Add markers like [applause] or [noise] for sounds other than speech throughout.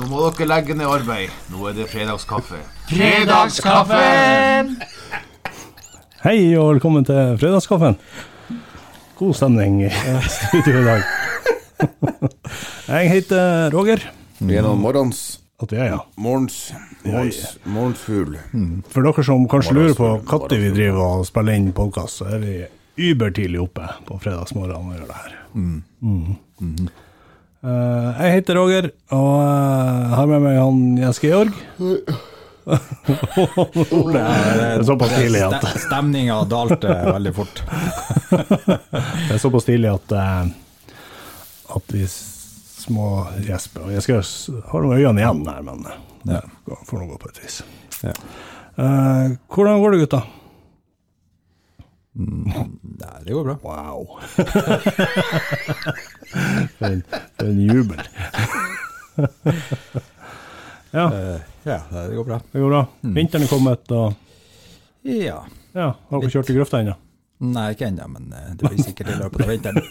Nå må dere legge ned arbeid. Nå er det fredagskaffe. Fredagskaffen! [laughs] Hei og velkommen til fredagskaffen. God stemning i studio i dag. [laughs] Jeg heter Roger. Vi er noen morgens At vi er, ja. Morgens, morgens, morgensfugl. For dere som kanskje lurer på når vi driver og spiller inn podkast, så er vi übertidlig oppe på fredagsmorgenen og gjør det her. Mm. Eh, jeg heter Roger, og jeg har med meg han Jens Georg. Ole er såpass tidlig at Stemninga dalte veldig fort. [laughs] Det er såpass tidlig at, eh, at vi små gjesper. Jeg skal, har noen øyne igjen her, men eh, Ja. det får nå gå på et vis. Ja. Uh, hvordan går det, gutta? Nei, det går bra. Wow. [laughs] for, en, for en jubel. [laughs] ja, Eh, ja, det går bra. det går bra. Vinteren er kommet, og Ja. ja, har dere kjørt i grøfta ennå? Nei, ikke ennå, men eh, det blir sikkert i løpet av vinteren.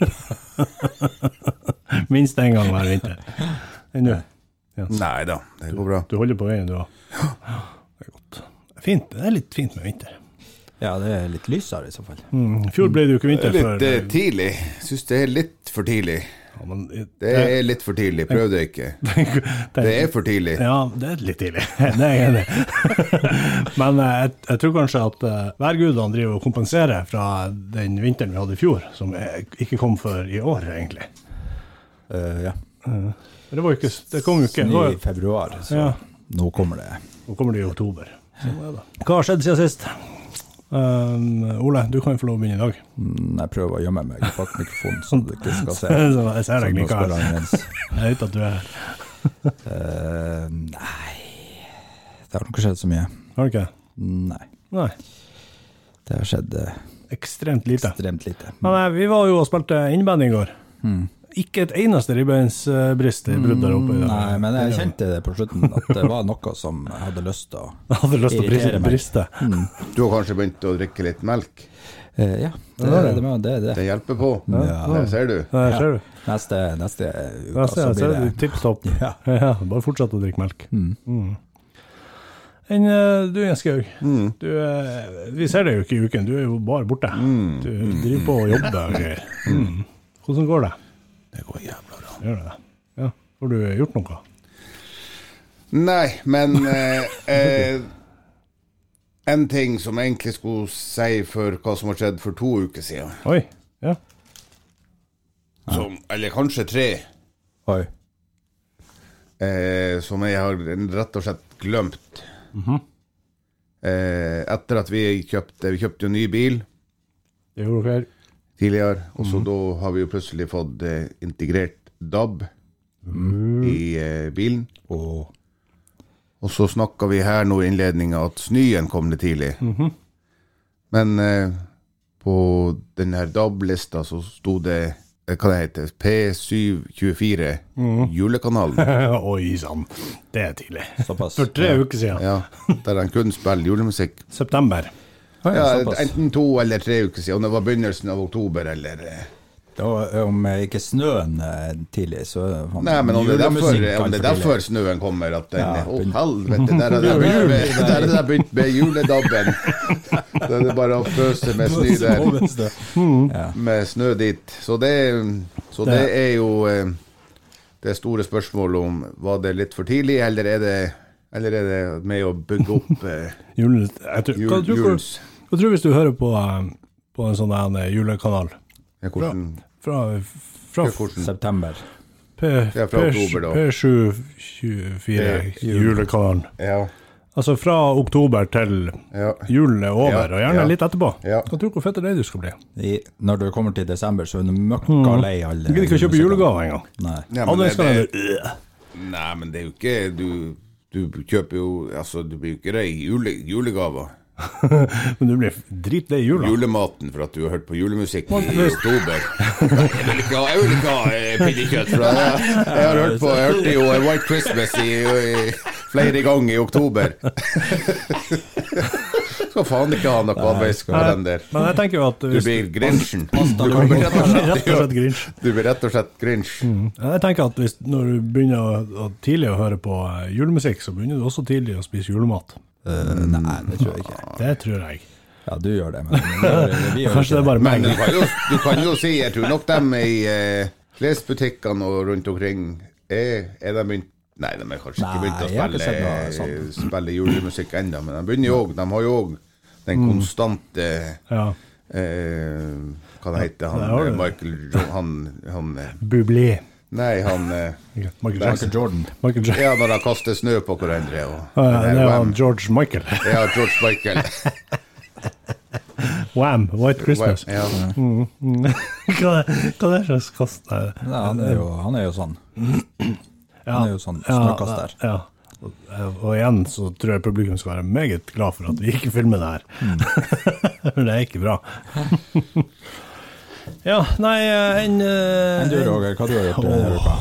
[laughs] Minst én gang hver vinter. Ennå. Nei da, det går bra. Du holder på veien, du òg? Det er godt. Fint. Det er litt fint med vinter. Ja, det er litt lysere i så fall. Mm. I fjor ble det jo ikke Det vinter er litt før eh, tidlig. Syns det er litt for tidlig. ja, men, Det er litt for tidlig. Prøv det ikke. [laughs] Det er for tidlig. Ja, det er litt tidlig. [laughs] Det er jeg. [laughs] Men eh, jeg, jeg tror kanskje at uh, værgudene driver og kompenserer fra den vinteren vi hadde i fjor, som eh, ikke kom før i år, egentlig. Uh, ja. Uh, Det, var ikke, det kom jo ikke. Snø I februar, så Ja. nå kommer det. nå kommer det i oktober. Det. Hva har skjedd siden sist? Um, Ole, du kan få lov å begynne i dag. Mm, Jeg prøver å gjemme meg bak mikrofonen, så du ikke skal [laughs] se. Så jeg ser deg ikke her. [laughs] Jeg vet at du er her. uh, nei Det har nok ikke skjedd så mye. Har det ikke? Nei. Nei. Det har skjedd uh, Ekstremt lite. ekstremt lite. Men nei, vi var jo og spilte innband i går. Mm. Ikke et eneste ribbeinsbrist i brudd der oppe. i. Nei, men jeg kjente det på slutten, at det var noe som jeg hadde lyst til å Jeg [laughs] hadde lyst til å briste. Mm. Du har kanskje begynt å drikke litt melk? Eh, Ja, det, Ja, det, det, det, det. Det hjelper på. Ja. Det ser du. Ser du. Neste, neste uke neste, ser, så blir det tipp topp. [laughs] Ja. Ja, bare fortsett å drikke melk. Mm. Mm. Enn eh, du, Jens Gaug. Mm. Eh, vi ser deg jo ikke i uken, du er jo bare borte. Mm. Du driver på og jobber og greier. [laughs] Mm. Hvordan går det? Det går jævla bra. Gjør det? Ja. Har du gjort noe? Nei, men [laughs] eh, eh, En ting som jeg egentlig skulle si for hva som har skjedd for to uker siden, Oi. Ja. som, eller kanskje tre, Oi. eh, som jeg har rett og slett glemt. eh, etter at vi kjøpte Vi kjøpte jo ny bil Det gjorde dere. Tidligere, og så da har vi jo plutselig fått eh, integrert DAB i eh, bilen. Og Og så snakka vi her nå i innledninga at snøen kom litt tidlig. Men eh, på den her DAB-lista så sto det eh, hva det heter, P724, julekanalen. [laughs] Oi sann, det er tidlig. såpass. For tre uker siden. Ja, der han kun spiller julemusikk. September. Ja, enten to eller tre uker siden. Om det var begynnelsen av oktober eller eh, Da, om eh, ikke snøen eh, tidlig, så Nei, men om det er derfor, om det er derfor snøen kommer, at den Ja, Å, helvete, der er det der er det begynt med juledabben. [laughs] Da er det bare å pøse med snø der. Med snø dit. Så det, så det er jo det store spørsmålet om var det litt for tidlig, eller er det, eller er det med å bygge opp eh, [laughs] Jule, jeg tror, hvis du hører på, eh, på en sånn eh, julekanal ja, hvordan, fra, fra ja, September. P, Ja, fra oktober da. P724, julekanalen. Ja. Altså fra oktober til Ja. julen er over, Ja, og gjerne ja. litt etterpå. Ja. Tror du hvor fett det du skal bli? I, når du kommer til desember, så er du møkka lei alle Du gidder ikke å kjøpe julegaver julegave engang. Nei. Nei, men det, det, nei, men det er jo ikke Du, du kjøper jo Altså, du blir jo ikke rei jule, julegaver. [laughs] Men du blir dritlei i jula. Julematen for at du har hørt på julemusikk i oktober. Jeg vil ikke ha, vil ikke ha eh, pinnekjøtt fra deg. Jeg har hørt på Jeg hørte jo eh, White Christmas i, i flere ganger i oktober. Så [laughs] Skal faen ikke ha noe adventskalender. Men jeg tenker jo at Du blir Grinchen. Du, Pasta kommer rett og slett, [laughs] slett Grinch. du blir rett og slett Grinch. Jeg tenker at hvis, når du begynner å, å tidlig å høre på eh, julemusikk, så begynner du også tidlig å spise julemat. Eh, nei, det tror jeg ikke. Det tror jeg. Ja, du gjør det, men vi gjør, vi gjør Kanskje det er bare Men meg. du kan, jo, du kan jo si, jeg tror nok dem i eh, klesbutikkene og rundt omkring er, er de begynt Nei, de er kanskje ikke begynt å har spille, sett spille julemusikk ennå, men de begynner jo òg. De har jo òg den konstante Ja. eh, Hva det heter han har eh, det. Michael Jo- Han, han eh, Bublé. Nei, han eh, Michael Michael Jackson. Jordan. Michael Jordan. Ja, når han kaster snø på hverandre og ah, ja, det er han George Michael. Ja, George Michael. [laughs] Wham! White Christmas. Ja. [laughs] Hva er hva er det slags kast? der? Nei, han, er jo, han er jo sånn. Han er jo sånn snøkaster. Ja, ja. Og igjen så tror jeg publikum skal være meget glad for at vi ikke filmer det her. [laughs] For det er ikke bra. Ja, nei, enn uh, Enn du, Roger, hva du har gjort denne uka?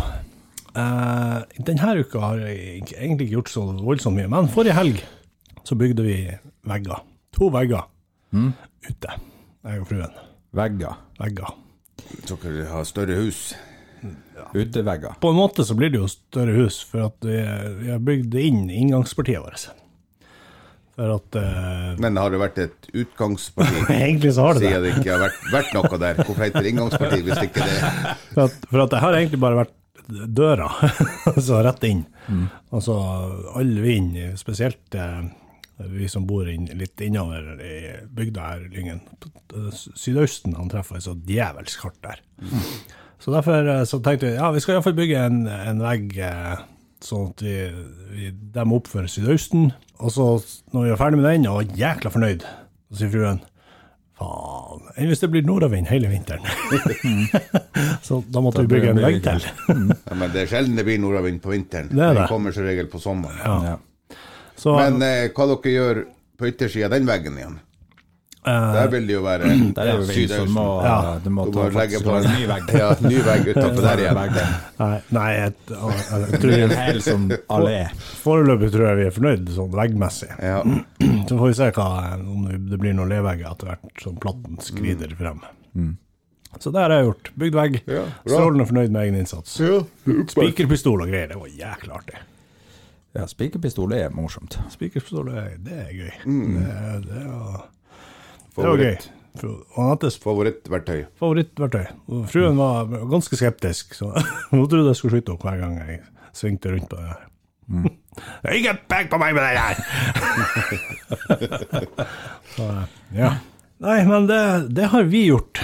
Uh, denne uka har jeg egentlig ikke gjort så voldsomt mye, men forrige helg så bygde vi vegger. To vegger ute, jeg og fruen. Vegger. Vegger. Dere har større hus. Utevegger. På en måte så blir det jo større hus, for at vi har bygd inn inngangspartiet vårt. At uh, Men har det vært et utgangsparti? [laughs] Egentlig så har det det. Siden det ikke har vært, vært noe der. Hvorfor heter det inngangsparti hvis ikke det [laughs] For at, for at det har egentlig bare vært døra, [laughs] altså rett inn. Altså all vind, spesielt eh, vi som bor inn, litt innover i bygda her, Lyngen. Sydøsten han treffer er så djevelsk hardt der. Så derfor eh, så tenkte vi ja, vi skal iallfall bygge en, en vegg eh, sånn at vi, vi demmer opp for Sydøsten. Og så, når vi er ferdig med den, og er jækla fornøyd, så sier fruen Faen, enn hvis det blir nordavind hele vinteren? [laughs] så da måtte vi bygge en vegg til. [laughs] ja, Men det er sjelden det blir nordavind på vinteren. Det det. Kommer som regel på sommeren. Ja. Ja. Så Men eh, hva dere gjør på yttersida av den veggen igjen? Eh, det er veldig å være [clears throat] du må, Ja. du må Du må legge på en ny vegg. Ja, ny vegg [laughs] utenfor der igjen. Nei, nei jeg, jeg, jeg er en tror hel sånn allé. Foreløpig tror jeg vi er fornøyd sånn veggmessig. Ja. [clears throat] Så får vi se hva, om det blir noen levegger etter hvert, som platten skrider frem. Så det har jeg gjort. Bygd vegg. Ja. Strålende fornøyd med egen innsats. Ja, Spikerpistol og greier, det var jækla artig. Ja, spikerpistol er morsomt. Spikerpistol, det, det er gøy. Det, det, var, det var gøy. Favoritt. Og Favorittverktøy. favorittverktøy. Og fruen var ganske skeptisk, så [laughs] hun trodde jeg skulle skyte opp hver gang jeg svingte rundt på det her. Mm. [laughs] Ikke pek på meg med det der! [laughs] så, ja. Nei, men det, det har vi gjort.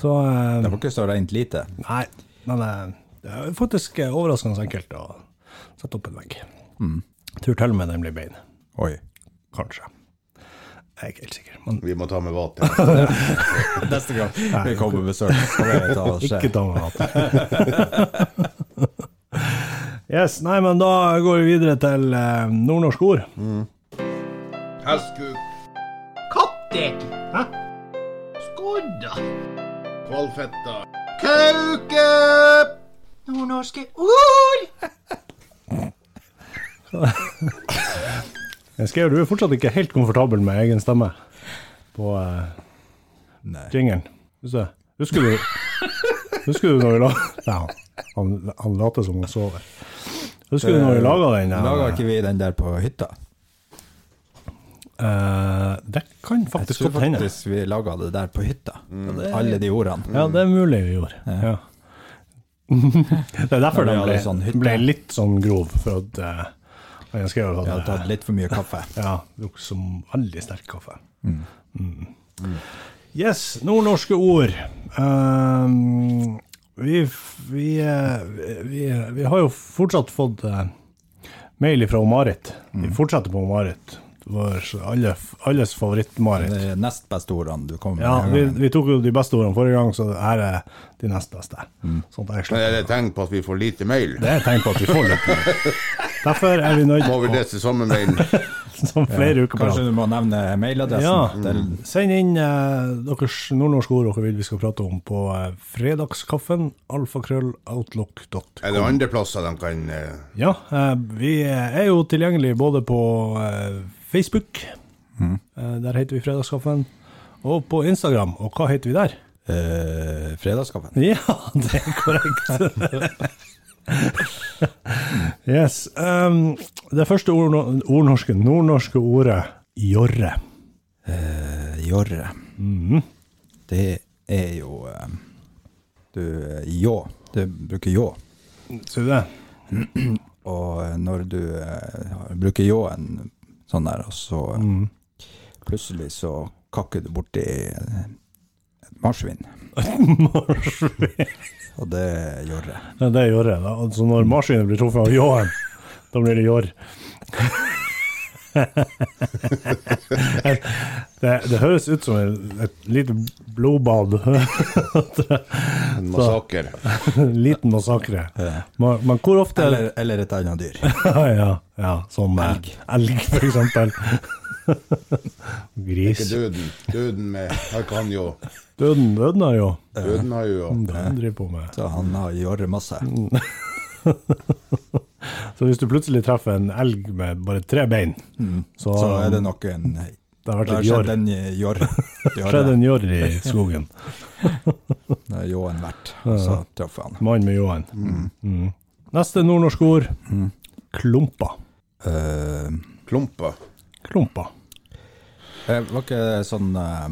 Så uh, Det var ikke så rent lite. Nei, men uh, det er faktisk eh, overraskende enkelt å sette opp en vegg. Tror til og med den blir bein. Oi. Kanskje. Jeg er ikke helt sikker. Men Vi må ta med vater. [laughs] Neste gang vi kommer på besøk. Ikke ta med vater. [laughs] yes, nei, men da går vi videre til eh, nordnorsk ord. Hestkuk, Kattek. Hæ? Skodda. kvalfetta, kauke! Nordnorske ord. [laughs] Jeg skrev du er fortsatt ikke helt komfortabel med egen stemme på uh, jingelen. Husker du? Husker du, husker du når vi la Nei, han, han later som han sover. Husker du når vi laga den? Uh, Laga ikke vi den der på hytta? Uh, det kan faktisk godt hende. Jeg tror faktisk vi laga det der på hytta. Alle de ordene. Ja, det er mulig vi gjorde. Ja. [laughs] det er derfor den ble, sånn ble litt sånn grov, for at uh, jeg at Vi hadde han tatt litt for mye kaffe. [laughs] Ja, drukket som veldig sterk kaffe. Mm. Yes, nordnorske ord. Um, vi, vi, eh, vi, vi har jo fortsatt fått eh, mail fra Marit. Vi fortsetter på Marit. Vår alle, alles favoritt-Marit. De nest beste ordene du kommer med. Ja, vi, vi tok jo de beste ordene forrige gang, så her er de nest beste. Sånn jeg Men er det tegn på at vi får lite mail? Det er tegn på at vi får litt. [laughs] Derfor er vi nødt Må vi lese samme mailen? [laughs] som flere uker på. Kanskje du må nevne mailadressen? Ja, mm. send inn eh, deres nordnorske ord dere vil vi skal prate om på eh, fredagskaffen alfakrølloutlook.com. Er det andre plasser de kan eh, Ja, eh, vi er jo tilgjengelig både på eh, Facebook, Eh, Der heter vi Fredagskaffen. Og på Instagram, og hva heter vi der? Eh, fredagskaffen. Ja, [laughs] det er korrekt. [laughs] [laughs] yes. Um, det første ord, ordnorske, nordnorske ordet jorre. Uh, jorre. Det er jo eh, Du, ljå. Du bruker ljå. Sier du det? [clears throat] Og eh, når du uh, bruker ljåen sånn der, og så mm. plutselig så kakker du borti et marsvin. [laughs] Og det er jorre. Ja, det er jorre. Så Altså når marsvinet blir truffet av ljåen, da blir det jorr. [laughs] det, det høres ut som et, et lite blodbad. [laughs] En massakre. En liten massakre. Men, men hvor ofte er Eller, eller et annet dyr. ja, ja, som eh, Elg. elg, for eksempel. [laughs] Gris. Ikke døden. Døden med Her kan jo Døden, døden har jo Døden har jo Døden driver på med. Så han har gjort masse. [laughs] Så hvis du plutselig treffer en elg med bare tre bein, så, Så er det nok en det har vært skjedd en jorr. [laughs] Skjedd en jorr i skogen. Det er ljåen verdt. Så treffer han. Mann med ljåen. Mm. Neste nordnorske ord. Klumpa. Uh, klumpa. Klumpa. Eh, var ikke det sånn eh,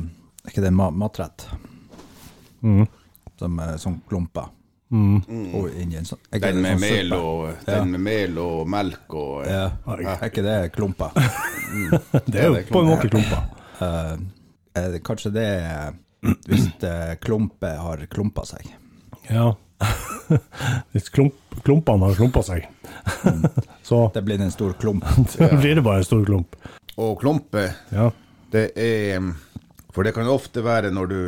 Er ikke det ma matrett? Mm. Som er sånn klumper? Og inni en sånn Den med sånn mel og, og, den med mel og melk og ja. Er ikke det klumper? [laughs] Det er jo det på en måte klumpa. Eh, er det kanskje det er hvis eh, klumpe har klumpa seg? Ja. [laughs] Hvis klump, klumpene har klumpa seg, [laughs] så Det blir en stor klump. blir det bare en stor klump. Og klumpe, Ja. Det er For det kan ofte være når du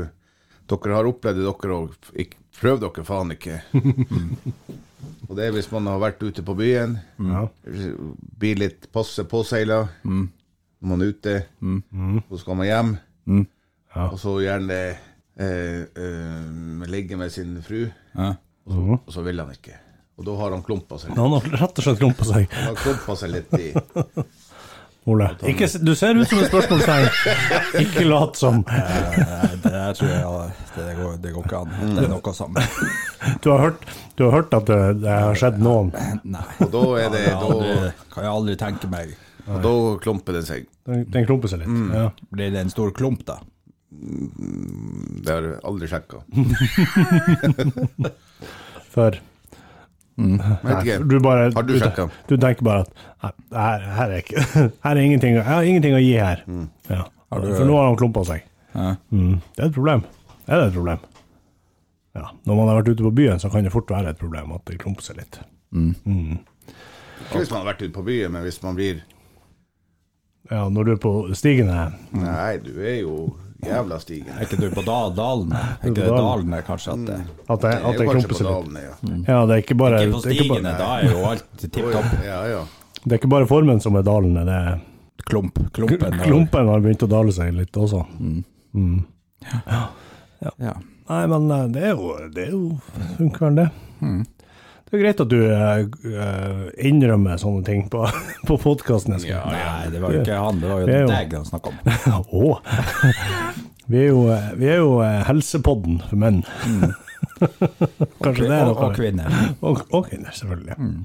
Dere har opplevd det, dere òg. Prøv dere faen ikke. [laughs] Og det er hvis man har vært ute på byen, ja. blir litt passe påseila, når man er ute, så skal man hjem, Ja. og så gjerne eh, eh, ligge med sin fru, Ja. og så, og så vil han ikke. Og da har han klumpa seg litt. Han har rett og slett klumpa seg. Han har klumpa seg litt i [laughs] Ole. Ikke, du ser ut som et spørsmålstegn. [laughs] Ikke lat som. Det tror jeg det, går, det går ikke an. Det er noe som [laughs] Du har hørt, du har hørt at det, det har skjedd noen. [laughs] Nei. Og da er det aldri, kan jeg aldri tenke meg. og da klumper det seg. Den, den klumper seg litt. Ja. Blir det en stor klump, da? Det har jeg aldri sjekka. For Vet Nei, du bare Har du? Du tenker bare at nei, her, her er ikke [laughs] Her er ingenting Jeg har ingenting å gi her. Ja. du- For nå har han klumpa seg. Ja. Mm. Det er et problem. Er det et problem? Ja. Når man har vært ute på byen, så kan det fort være et problem at det klumper seg litt. Ikke hvis man har vært ute på byen, men hvis man blir Ja, når du er på stigene Nei, du er jo jævla stigen. Er ikke du på da, Dalene? Er ikke det Dalen. Dalene, kanskje? At det, At det, at det klumper seg litt. ja. Ja, det er ikke bare, ikke på stigene, da er jo alt tipp topp. [laughs] Ja, ja. det er ikke bare formen som er dalende, det er Klump. Klumpen. Klumpen har begynt å dale seg litt også. Ja. Nei, men eh, det er jo, det er jo funker vel det. Det er greit at du eh, innrømmer sånne ting på, [laughs] på podkasten. Nei, det var jo ikke han, det var jo jo- deg han snakka om. [laughs] oh. [laughs] Vi er jo, eh, vi er jo helsepodden for menn. Kanskje det er og, og kvinner. Og, og kvinner, selvfølgelig.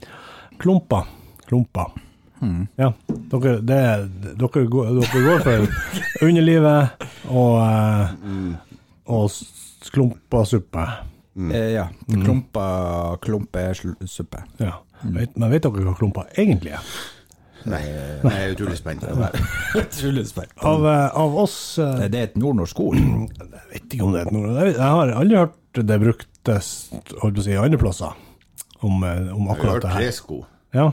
Klumper. Klumper. Ja, dere, det, dere, går, dere går for underlivet og, og og s- klumpasuppe. Eh, ja. Klumpa, klumpesuppe. Ja. Vet, men vet dere hva klumpa egentlig er? Nei, jeg er utrolig spent. [laughs] Utrolig spent. Av, eh, av oss Det Er et nordnorsk ord? [clears throat] Jeg vet ikke om det er et nord... Jeg jeg har aldri hørt det bruktes holdt på å si, andre plasser om, eh, om Jeg har akkurat hørt det her. tresko. Ja,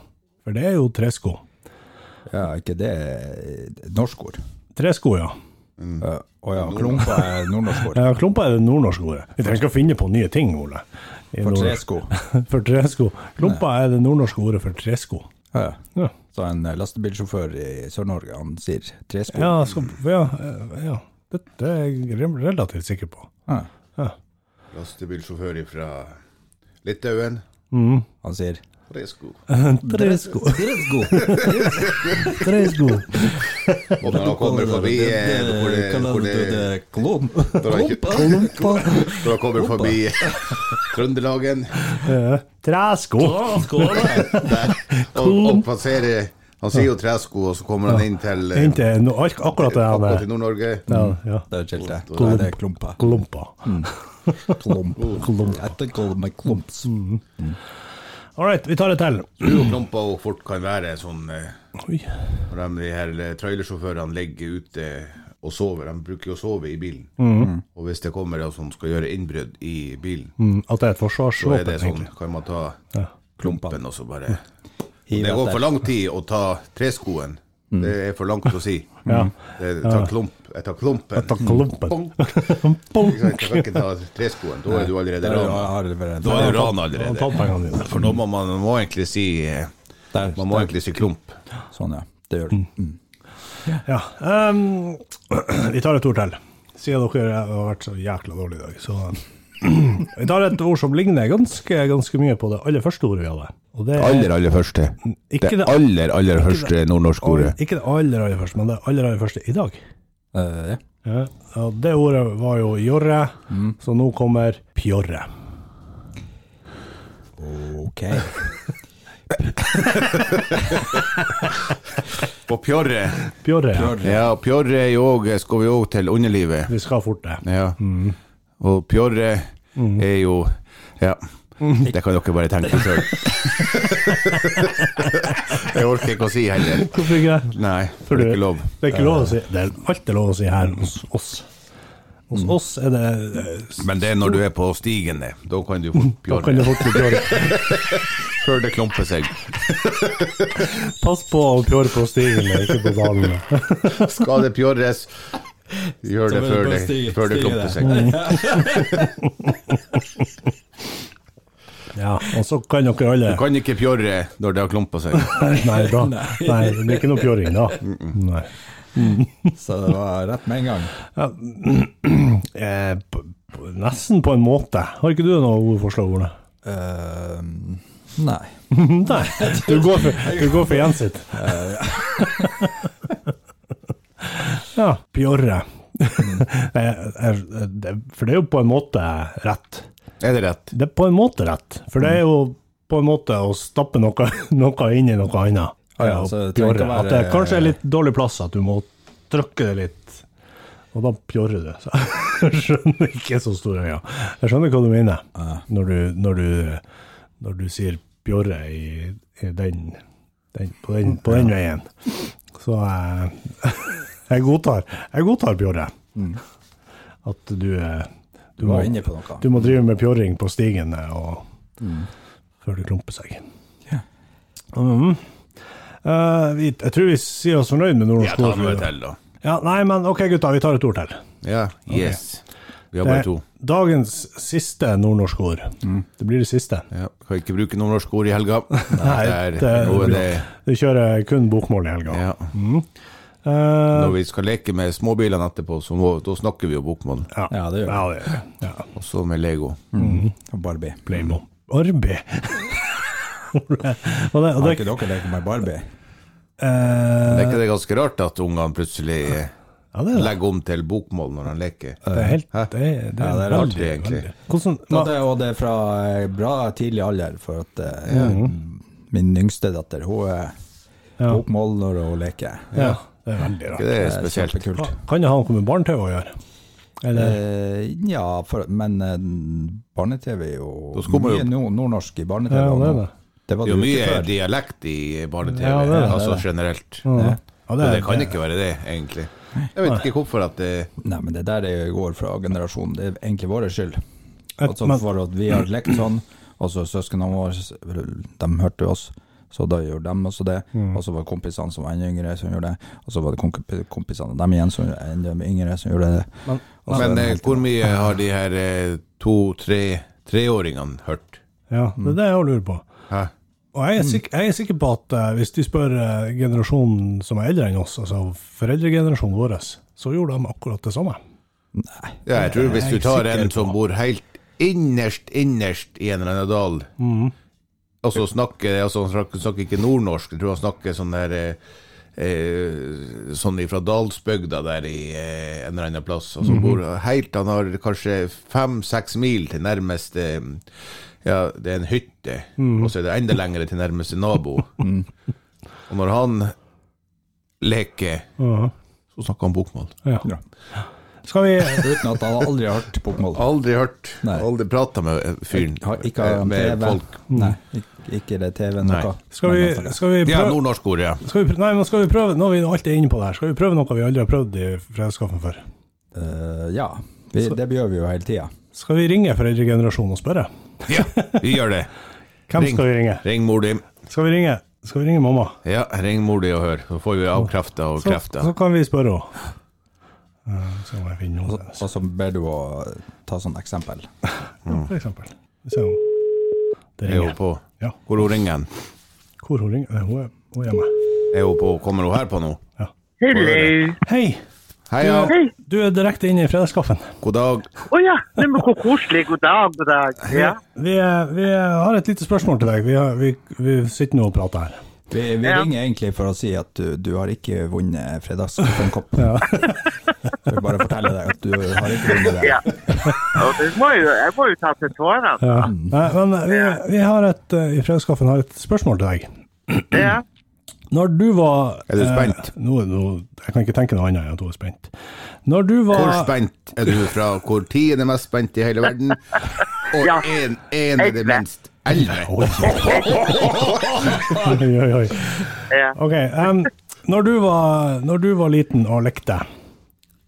for det er jo tresko. Ja, er ikke det norsk ord? Tresko, ja. Å ja, klumpa er nordnorsk ord. [laughs] ja klumpa er det nordnorske ordet. Vi trenger ikke å finne på nye ting, Ole. I For tresko. [laughs] For tresko. Klumpa er det nordnorske ordet for tresko. Ja. Ja, Så en eh, lastebilsjåfør i Sør-Norge, han sier tresko. ja, skal, ja, eh, ja. Det, det er jeg relativt sikker på. Ja. Ja. Lastebilsjåfør fra Litauen. Mm. Han sier Tresko. [laughs] Tresko. Tresko. [laughs] Og når han kommer forbi eh, hvor det, hvor det, Klump. når han Klumpa. når han kommer forbi Trøndelagen Træsko. og, og passerer Han sier jo tresko, og så kommer han inn til eh, Inn til akkurat det i Nord-Norge. ja, ja. Det er skilt, det. Er klumpa. Klumpa. Klump. Klump. All right, vi tar det til. Tror jo klumper og fort kan være sånn eh, Oi. Når de, de her eh, trailersjåførene ligger ute og sover. De bruker jo å sove i bilen. Og hvis det kommer en som skal gjøre innbrudd i bilen, Mm, at det er et så er det sånn. Kan man ta Ja. klumpen og så bare Hiv Det går for lang tid å ta treskoen. Det er for langt å si. [laughs] Ja. Det, tar klump, jeg tar klumpen. Ta klumpen. Bonk. [laughs] Bonk. Jeg kan ikke ta treskoen. Da er du allerede vært- Da er du ran allerede. For da må man må egentlig si Der, Man må der. egentlig si klump. Sånn, ja. Det gjør det. Mm. Ja. ehm, [clears throat] vi tar et ord til. Siden dere har vært så jækla dårlige i dag, så Vi tar et ord som ligner ganske, ganske mye på det aller første ordet vi hadde. Og det er Aller, aller første. ikke Det det, aller, aller første nordnorske ordet. ikke det aller, aller første, men det aller, aller første i dag. Uh, ja. Ja, og det ordet var jo jorre, så nå kommer pjorre. Ok. På pjorre. Pjorre, ja. Ja, pjorre òg Skal vi òg til underlivet. Vi skal fort det. Ja. Og pjorre er jo Ja. Det kan dere bare tenke sjøl. [laughs] Jeg orker ikke å si heller. Hvorfor ikke det? Nei, For det er ikke lov. Det er ikke lov å si. Det er alltid lov å si her hos oss. Hos oss er det eh, Men det er når du er på stigen, det. Da kan du [laughs] fort pjorre. [laughs] Før det klumper seg. Pass på å pjorre på stigen, ikke på dalene. Skal det pjorres, gjør det før det, stige- før det klumper seg. [laughs] Ja, og så kan dere alle Du kan ikke pjorre når det har klumpa seg. [laughs] Nei, da. [laughs] Nei, det blir ikke noe pjorring da. Nei. Så det var rett med en gang. [clears throat] Eh, på, på, nesten på en måte. Har ikke du noe gode forslag, Ole? Uh, nei. Nei, du går for, du går for Jens sitt. Ja. Eh, [laughs] det- For det er jo på en måte rett. Er det rett? Det er på en måte rett, for det er jo på en måte å stappe noe, [laughs] noe inn i noe annet. Ah, ja, det pjorre. å At det kanskje er litt dårlig plass, at du må trykke det litt, og da pjorrer du. [laughs] Så jeg skjønner ikke så store øyne. Jeg skjønner hva du mener når du, når du, når du sier pjorre i, i den, den, på, den, på den veien. Så jeg, jeg godtar, jeg godtar pjorre. At du, eh, du, Du må, inne på noe. du må drive med pjorring på stigen og, før det klumper seg. Ja. Mhm. Uh, vi, jeg tror vi sier oss fornøyd med Ja, nordnorsk ta ord. noe til, da. Ja, nei, men ok gutta, vi tar et ord til. Ja, yes. Vi har Det bare to. dagens siste nordnorske ord. Det blir det siste. Ja, kan ikke bruke nordnorske ord i helga. Nei, det er nå er bra. det kjører kun bokmål i helga. ja. Eh, Når vi skal leke med småbilene etterpå, så må, da snakker vi jo bokmål. ja. Ja, det gjør vi. Ja, det vi. Også med Lego. Og Barbie. Playmo. Barbie! [laughs] og det, og Har ikke dere lekt med Barbie? eh, Er ikke det ganske rart at ungene plutselig eh, ja, det er det. legger om til bokmål når de leker? Det er helt det er, det er, Ja, det er veldig, rart, egentlig. Hvordan, Ja, det, og det er fra eh, bra tidlig alder, for at eh, min yngste datter hun er ja, bokmål når hun leker. ja, det er veldig rart. det er Det er spesielt? Kan det ha noe med barne-TV å gjøre? Eller? Eh, ja, for, men eh, barne-TV er jo jo- mye nordnorsk i barne-TV. Ja, det det. det Det er jo jo mye før. dialekt i barne-TV, Ja, det det. altså generelt. Ja. Ja, det, det kan ikke være det, egentlig. Jeg vet ikke hvorfor at det Nei, men det der det går fra generasjonen. Det er egentlig vår skyld. Et- Altså men- for at vi har lekt sånn, og så søsknene våre, de hørte oss. Så da gjorde de også det. Mm. Og så var det kompisene som var enda yngre som gjorde det. Og så var det komp- kompisene dem igjen som var enda yngre som gjorde det. Men- Men det eh, helt- hvor mye har de her eh, to-tre treåringene hørt? Ja, det er det jeg lurer på. Hæ? Og jeg er, sikker, jeg er sikker på at eh, hvis de spør generasjonen som er eldre enn oss, altså foreldregenerasjonen vår, så gjorde de akkurat det samme. Nei. Ja, jeg tror hvis du tar en som bor helt innerst, innerst i en eller annen dal, Altså snakker, altså, han snakker, snakker ikke nordnorsk, jeg tror han snakker sånn der eh, eh, Sånn fra Dalsbygda der i eh, en eller annen plass. Altså, bor helt, han har kanskje fem-seks mil til nærmeste Ja, det er en hytte, og så er det enda lengre til nærmeste nabo. Og når han leker, Ja. så snakker han bokmål. Ja. Ja. Skal vi Uten at han aldri har hørt bokmål. Aldri hørt, Nei. aldri prata med fyren. Ikke med TV. folk. Nei, ikke, det TV Nei. noe. Skal vi, skal vi Ja, nordnorsk ord, ja. skal vi, Nei, men skal vi prøve Nå er vi alltid inne på det her. Skal vi prøve noe vi aldri har prøvd i Fredagskaffen før? Uh, ja, vi, det gjør vi jo hele tida. Skal vi ringe foreldregenerasjonen og spørre? Ja, vi gjør det. [laughs] Hvem Ring. skal vi ringe? Ring mor di. Skal vi ringe, skal vi ringe mamma? Ja, ring mor di og hør. Så får vi avkrefta og Så, så kan vi spørre henne. Så må jeg finne noe. Og så ber du å ta sånn eksempel. [laughs] Ja, for eksempel. Om det Er hun på? Ja. Hvor hun ringer? Hvor hun ringer? Hun er, hun er hjemme. Er hun på? Kommer hun her på nå? Hello. Hei! Hei, ja. Hei. Du er direkte inne i fredagskaffen. God dag. Å ja, nei, men hvor koselig. God dag, god dag. Ja. Vi, vi har et lite spørsmål til deg. Vi, har, vi, vi sitter nå og prater her. Vi, vi Ja. ringer egentlig for å si at du, du har ikke vunnet fredagskaffen-kopp. Jeg [laughs] vil bare fortelle deg at du har ikke vunnet det. ja. Må jo, jeg må jo ta til tårene. Ja. Men vi, vi har et, eh, i Fredagskaffen har et spørsmål til deg. Ja. Når du var Er du spent? Eh, nå, nå, jeg kan ikke tenke noe annet enn at du er spent. Når du var Hvor spent er du fra? Hvor tiden er mest spent i hele verden? Og Ja. én er det minst elleve. Oi, oi, oi. [laughs] Ok, Um, når, du var, når du var liten og lekte,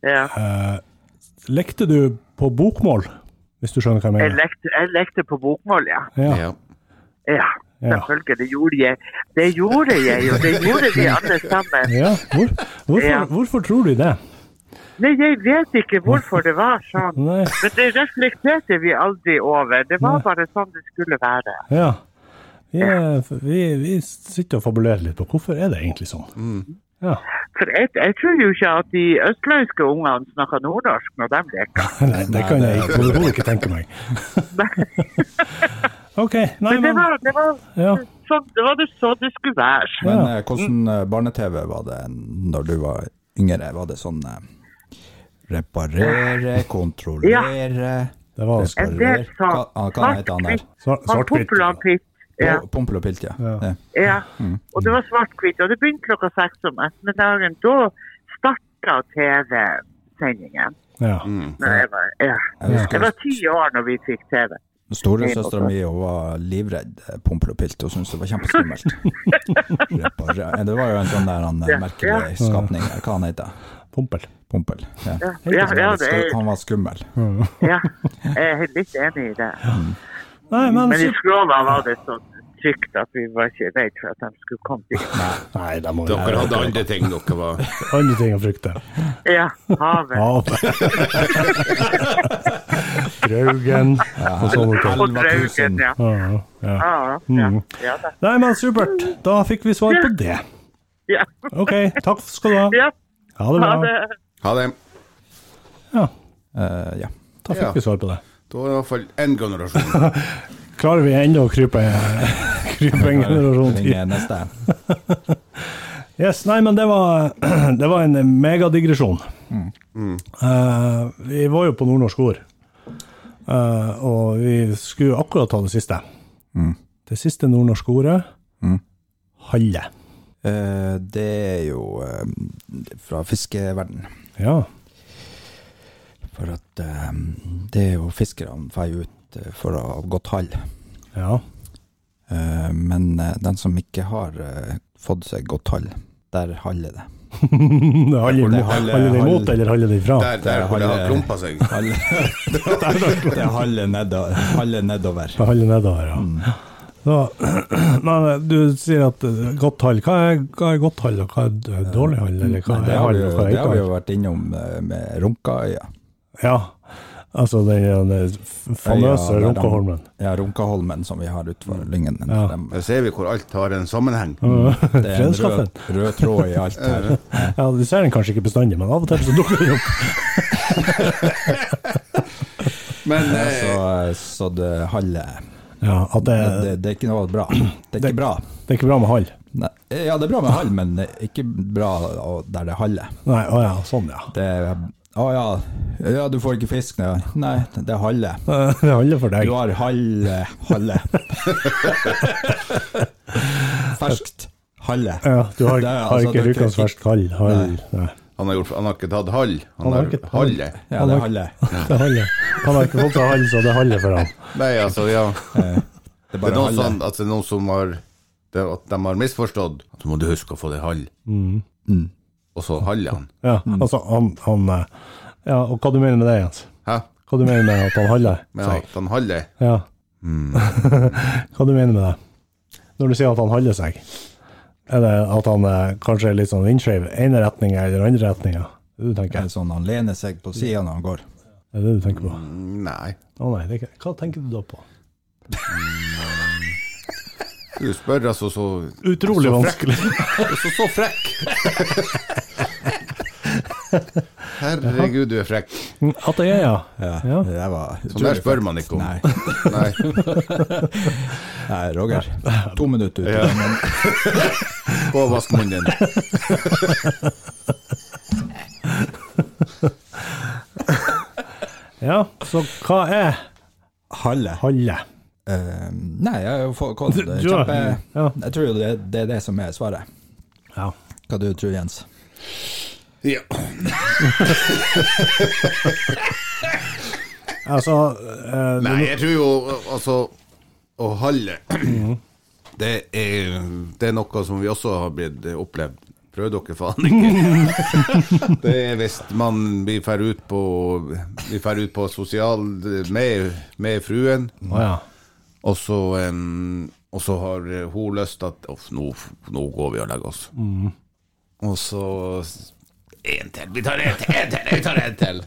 ja. uh, lekte du på bokmål? Hvis du skjønner hva jeg Jeg, lekte, jeg lekte på bokmål, ja. Ja. Ja. Selvfølgelig. Det gjorde jeg. Det gjorde jeg, og det gjorde vi alle sammen. Ja, hvor, hvorfor, Ja. hvorfor tror du det? Nei, jeg vet ikke hvorfor det var sånn. [laughs] Nei, Men det reflekterte vi aldri over. Det var bare sånn det skulle være. ja. Vi, er, vi, vi sitter og fabulerer litt på hvorfor er det egentlig sånn. Ja. For jeg, jeg tror jo ikke at de østlandske ungene snakker nordnorsk når de leker. [laughs] Nei, det kan jeg ikke- overhodet ikke tenke meg. [laughs] Ok, nei, Men det men var, det var, ja. sånn, det, var det så det skulle være. Men Ja. eh, hvordan eh, barne-TV var det når du var yngre? Var det sånn eh, reparere, kontrollere Det var En del Han svart-hvitt. Ja, Oh, og Pilt, ja. Ja. ja. ja. Og det var svart-hvitt. Og det begynte klokka seks om ettermiddagen. Da starta TV-sendingen. Ja. Mm. Jeg var, ja. Jeg var ti år når vi fikk TV. Storesøstera mi var livredd eh, Pompel og Pilt. Hun syntes det var kjempeskummelt. [laughs] Det var jo en sånn der han, eh, merkelig skapning. Hva han heter Pompel. Pompel. Ja. Ja, ja, er, Han var skummel. ja. Jeg er litt enig i det. Nei, men Men i Skråna var det sånn trygt at vi var ikke redd for at de skulle komme dit. Nei, det må Dere hadde andre ting dere var [laughs] andre ting å frykte. Ja, havet. havet. Draugen ja, og sånne ting. Og Draugen, ja. Ja, ja. Ja, ja, Mm. ja. Nei, men supert. Da fikk vi svar på det. ja. Ok, takk skal du ha. ja. Ha det bra. Ha det. Ha det. Ja, Uh, ja. da fikk Ja. vi svar på det. Da er det i hvert fall én generasjon. [laughs] Klarer vi ennå å krype, [laughs] krype en generasjon til? [laughs] Yes, nei, men det var, [clears throat] det var en megadigresjon. Eh, vi var jo på nordnorsk ord, uh, og vi skulle akkurat ta det siste. Det siste nordnorske ordet halle. Uh, det er jo fra fiskeverden. Ja. For at eh, det er jo fiskerne drar ut eh, for å ha godt hall. ja. Eh, men eh, den som ikke har eh, fått seg godt hall, der haller det. [laughs] Det haller Det imot, halle haller det imot eller haller det ifra? Der, der hvor det har klumpa seg. [laughs] Halle, [laughs] det haller nedover. Haller nedover. Det haller nedover, ja. Så, [clears throat] men eh, du sier at eh, godt hall. Hva er, hva er godt hall, og hva er dårlig hall? Eller hva det er har hall, vi, og hva er det har vi jo vært innom eh, med Runkaøya. Ja, altså den, famøse ja, Runkaholmen. Ja, Runkaholmen som vi har utenfor Lyngen. Ja. Der ser vi hvor alt har en sammenheng. [laughs] Det er en rød, rød tråd i alt her. [laughs] Ja, du ser den kanskje ikke bestandig, men av og til så dukker den opp. [laughs] Men eh, så, så det haller Ja, det, Det, det er ikke noe bra. Det er ikke bra. det er ikke bra med hall. Nei. Ja, det er bra med hall, men er ikke bra der det haller. Nei, å ja, sånn ja. Det er Å ja, ja, du får ikke fisk. Nei, Nei, det er halle. [laughs] Det handler for deg. Du har halle Halle. [laughs] Ferskt halle. Ja, du har, er har altså- ikke er Rjukan ikke- hall. Nei. Nei. Han har, gjort, han har ikke tatt hall, han, Han har ikke- halle. Ja, [laughs] det er halle. Han har ikke fått seg hall, så det er haller for han. [laughs] Nei, altså, ja. Eh, Det er Det er bare noen, halle. sånn, det er noen som har det, At de har misforstått. Så må du huske å få det hall. Mm. Og så haller han. Ja, altså, han, han eh, Ja, og hva du mener med det, Jens? Hæ? Hva du mener med at han haller Med at han haller? Ja. Mm. [laughs] Hva du mener med det? Når du sier at han haller seg, er det at han er kanskje er litt sånn vindskeiv, ene retninga eller andre retninga? Det du Det tenker? er sånn han lener seg på sida når han går. Er det det du tenker på? Mm, Nei. Å nei, det er hva tenker du da på? Du spør altså så Utrolig Så vanskelig. [laughs] Så, så frekk! [laughs] Herregud, du er frekk. At det er, ja. Ja, Ja. Det var Sånn der spør man ikke om. Nei, Nei. [laughs] Nei Roger. To minutter ute. Ja. [laughs] Gå og vask munnen din. Ja, så hva er Halle. halle? Uh, nei, jeg har jo det, Du- du ja. Jeg tror jo det, det er det som er svaret. Ja. Hva du tror Jens? Ja. [laughs] Altså eh, Nei, jeg tror jo altså Å holde det er, det er noe som vi også har blitt opplevd. Prøv dere faen ikke. [laughs] Det er hvis man blir ferdig ut på Vi drar ut på sosial med, med fruen, oh, ja. og så um, og så har hun lyst til at nå, nå går vi og legger oss. Og så En til. Vi tar en til, en til, vi tar en til.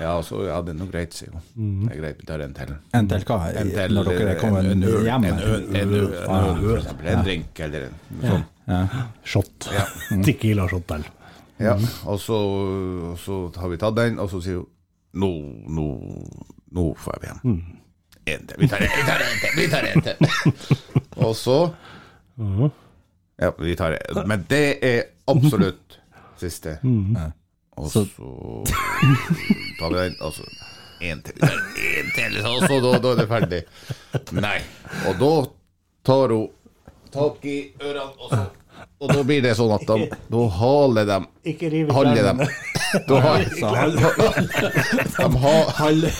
Ja, så ja, det er nå greit, sier hun. Det er greit, vi tar en til. En til hva? En til Når dere er kommet en, en, hjem? en, øl, en, øl, for eksempel. En drink eller en sånn. Ja. Shot. Ja. Tequila-shot til. Ja, og så, og så har vi tatt den, og så sier hun nå, nå, nå får jeg hjem. En til. Vi tar en, vi tar en til. Vi tar en til. [laughs] og så Ja, vi tar en. Men det er absolutt siste. Og så tar vi den, Altså så en til. En til, og så da, da er det ferdig. Nei. Og da tar hun tak i ørene, og så og da blir det sånn at de, da haler de [laughs] Ikke riv Haller dem. [laughs] Da har [laughs] de hale,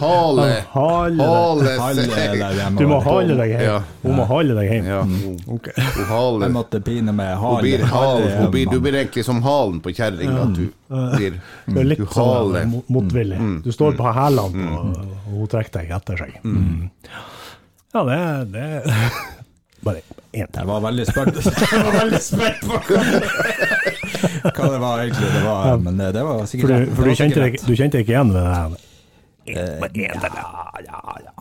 hale, hale. Du må hale deg hjem. Ja. Hun må hale deg hjem. Ja, hun, hun haler. Jeg måtte pine med Hun blir hal, hun blir, du blir egentlig som halen på kjerring. Du blir Du litt Du sånn haler. motvillig. Du står på hælene, og, hun trekker deg etter seg. Mm. Ja, det det Bare én til. Jeg var veldig spent [laughs] Jeg var veldig spent på hva, [laughs] hva det var egentlig det var, men det, det var For, sikkert du, for du, kjente deg, du kjente deg ikke igjen det her? rett. Eh, Ja, ja, ja.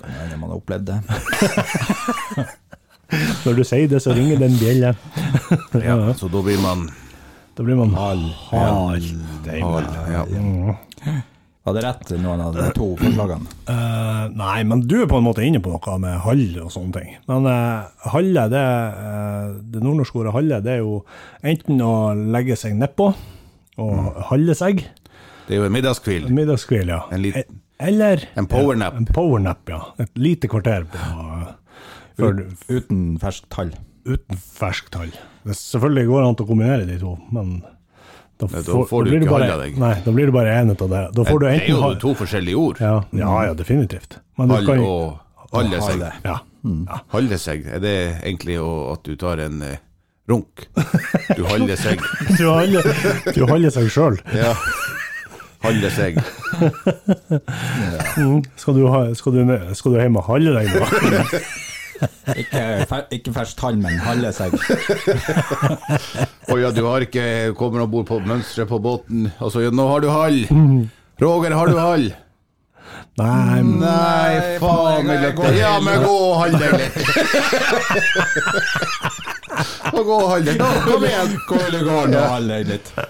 Kan hende man har opplevd det. [laughs] Når du sier det, så ringer den bjelle. Ja, så da blir man Da blir man Hal. hal. hal. Ja. Var det rett noen av de to forslagene? Uh, [clears throat] nei, men du er på en måte inne på noe med hall og sånne ting. Men uh, halle, det, uh, det nordnorske ordet halle, det er jo enten å legge seg nedpå og halle seg, Det er jo en middagskvil. middagskvil, ja. En liten- Eller En powernap. En powernap, ja. Et lite kvarter på, uh, før, Uten ferskt tall. uten ferskt tall. Det selvfølgelig går an til å kombinere de to, men da, da får du blir ikke bare, halle deg. Nei, da blir det bare én av det. Da får du Det er jo to forskjellige ord. ja, ja, ja, definitivt. Men du Hall kan, og halle seg. Ja. ja. Halle seg, er det egentlig at du tar en eh, runk? Du holder seg. [laughs] Du holder, du holder seg sjøl. [laughs] Ja. Halle seg. [laughs] Skal, du ha- skal, du- skal du hjem og holde deg nå? Ikke, fer, ikke ferskt tall, men halve seg. [laughs] Å ja, du har ikke kommet om bord på mønsteret på båten. Altså, ja, nå har du hall. Roger, har du hall? Nei, men Nei, faen. Ja, men gå og hold deg litt. Og [laughs] gå og hold deg. Da, kom igjen. Hvor det og hold deg litt. [laughs]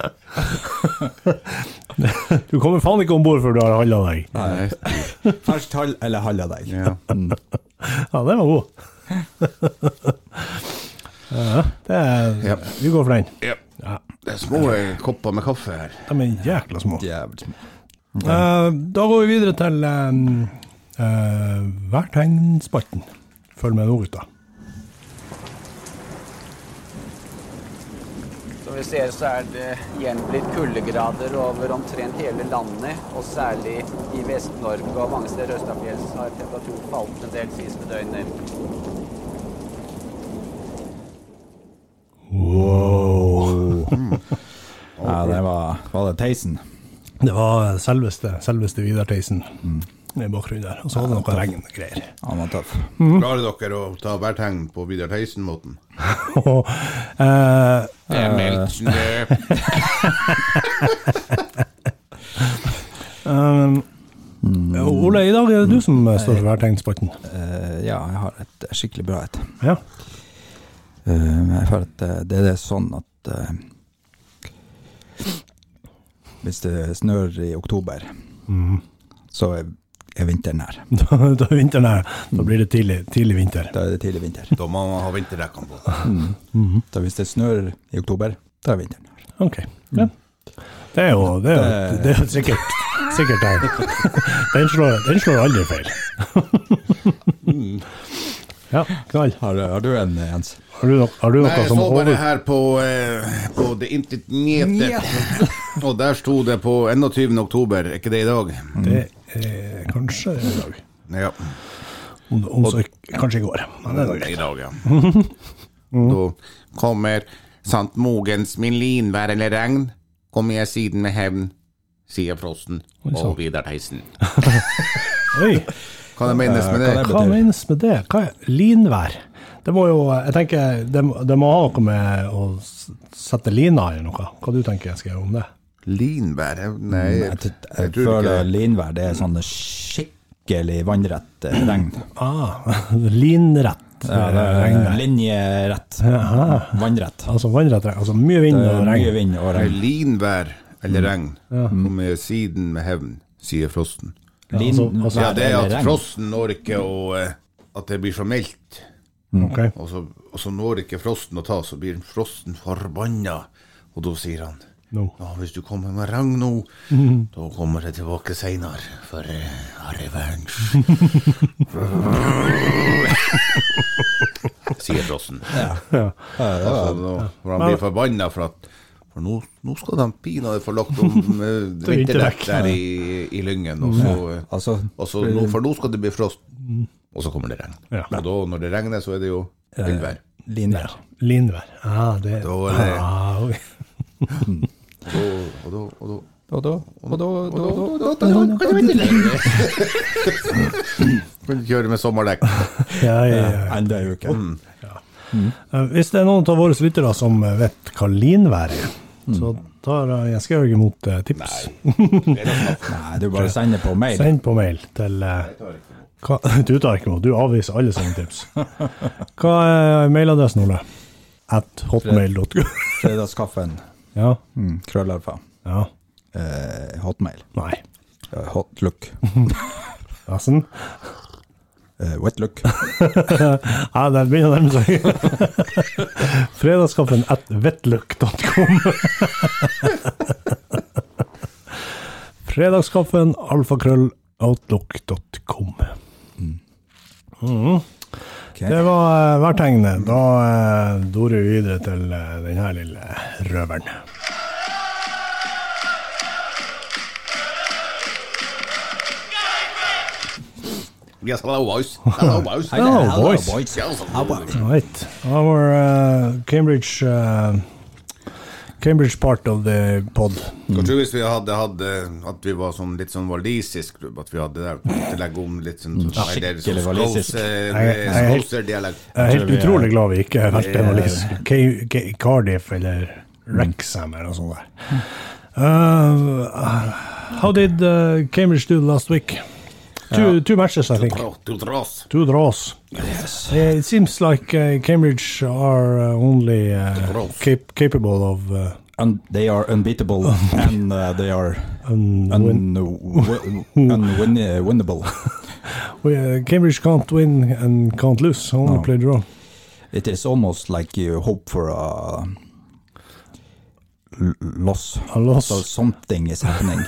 Du kommer faen ikke om bord før du har handla deg. Nei. Ferskt hall eller halva deg. Ja. Ja, den var god. [laughs] ja, det er, Ja. Vi går for den. Ja. Ja. Det er små eh, kopper med kaffe her. De er jækla små. Jævlig små. Uh, da går vi videre til um, uh, værtegnspalten. Følg med nå, gutta. Som vi ser så er det igjen blitt kuldegrader over omtrent hele landet, og særlig i Vest-Norge og mange steder østafjells har temperaturen falt en del siste døgnet. [laughs] Ja, det var, var det Theisen. Det var selveste, selveste Vidar Theisen i bakgrunnen der. Og så var det noe regngreier. Han var tøff. Klarer dere å ta værtegn på Vidar Theisen-måten? Og, [laughs] eh, Det er meldt snø. [laughs] um, Ole, i dag er det du som står for værtegnspalten. Uh, ja, jeg har et skikkelig bra et. Ja. Eh, jeg føler at eh, det er sånn at eh, Hvis det snør i oktober, så er, er vinteren her. [laughs] Da, da er vinteren her. Da blir det tidlig, tidlig vinter. Da er det tidlig vinter. Da må man ha vinterdekkene på. [laughs] Så hvis det snør i oktober, da er vinteren her. Ok. Ja. Det er jo, det er jo, det er jo sikkert, sikkert tegn. [laughs] Den slår, den slår aldri feil. Ja, knall. Har, har du en, Jens? Har du, har du Nei, noe jeg så bare her på, eh, på det internettet, [laughs] og der sto det på 21. oktober, er ikke det i dag? Det er kanskje i dag. Ja, Om, om så kanskje i går. Men det er i dag, ja. [laughs] Da kommer Sant Mogens min linvær eller regn, kommer jeg siden med hevn, sier Frosten og Vidar Theisen. [laughs] Oi, Kan det menes med Hva det? det hva menes med det? Hva er linvær? Det må jo, jeg tenker, det, det må ha noe med å sette lina eller noe. Hva du tenker jeg skal gjøre om det? Linvær? eh, Nei, Jeg, jeg, jeg, jeg føler ikke linvær det er sånn skikkelig vannrett eh, regn. Ah, [laughs] linrett Ja, er linjerett. Vannrett. Altså vannrett regn. Altså mye vind og regn. mye regn. vind og regn. Linvær eller regn kommer siden med hevn, sier Frosten. Lin, altså- altså- Ja, det er at frosten når ikke å eh, At det blir så meldt. Okay. Og så, og så når ikke frosten å ta, så blir frosten forbanna. Og da sier han no. ja, hvis du kommer med regn nå, [laughs] da kommer jeg tilbake seinere for uh, revenge. [laughs] sier frosten. Ja. Altså, nå, for han blir forbanna for at for nå, nå skal de pinadø få lagt om uh, vinterdekk der i, i Lyngen. Og så, eh, Altså, og så nå, for nå skal det bli frost, og så kommer det regn. Ja. Og da, når det regner, så er det jo villvær. linvær. Linvær. Ah, det Da er det- ah, okay. Og da, og da, og da Og da, og da, og da, og da, da, da, da kan du vente lenger. Kan kjøre med sommerdekk. Ja, ja, ja. Enda en uke. Eh, Hvis det er noen av våre lyttere som vet hva linvær er, så tar jeg Georg imot eh, tips. Nei, du bare [laughs] sender på mail. Send på mail til uh, hva, [laughs] Du tar ikke imot, du avviser alle sånne tips. Hva er mailadressen, Ole? At hotmail.com. Fredagskaffen. [laughs] Ja. Mm, Krøllalfa. ja. Eh, hotmail. Nei. Eh, hotlook. Nesten. wet wetlook. [laughs] Ja, det begynner å nærme seg. [laughs] Fredagskaffen at wetlook.com. [laughs] Fredagskaffen alfakrøll outlook.com. Mm. Okay. Det var uh, værtegnet. Da uh, dorer vi videre til uh, denne lille røveren. Yes, hello, boys. Hello, [laughs] boys. Hello, hello, boys. boys. Yes. How? Right. Our uh, Cambridge uh, Cambridge part of the pod. Hva tror du hvis vi hadde hatt eh, at vi var sånn, litt sånn walisisk klubb? At vi hadde der, til å legge om litt sånn, sånn, nei, er skikkelig sånn walisisk. Jeg- jeg er helt- Scouse-dialekt. Jeg er helt tror utrolig glad vi ikke har vært en walisisk Ca- Ca- Cardiff eller Rexham eller noe sånt der. Uh, how did uh, Cambridge do last week? Two, two matches, I think. Du dras. Two draws. Yes. Uh, it seems like uh, Cambridge are uh, only uh, cap- capable of uh, Un they are unbeatable [laughs] and uh, they are [laughs] Unwin- Unwinnable. Unwinnable. [laughs] We, uh, Cambridge can't win and can't lose, only No. play draw. It is almost like you hope for a l- loss. A loss. So something is happening.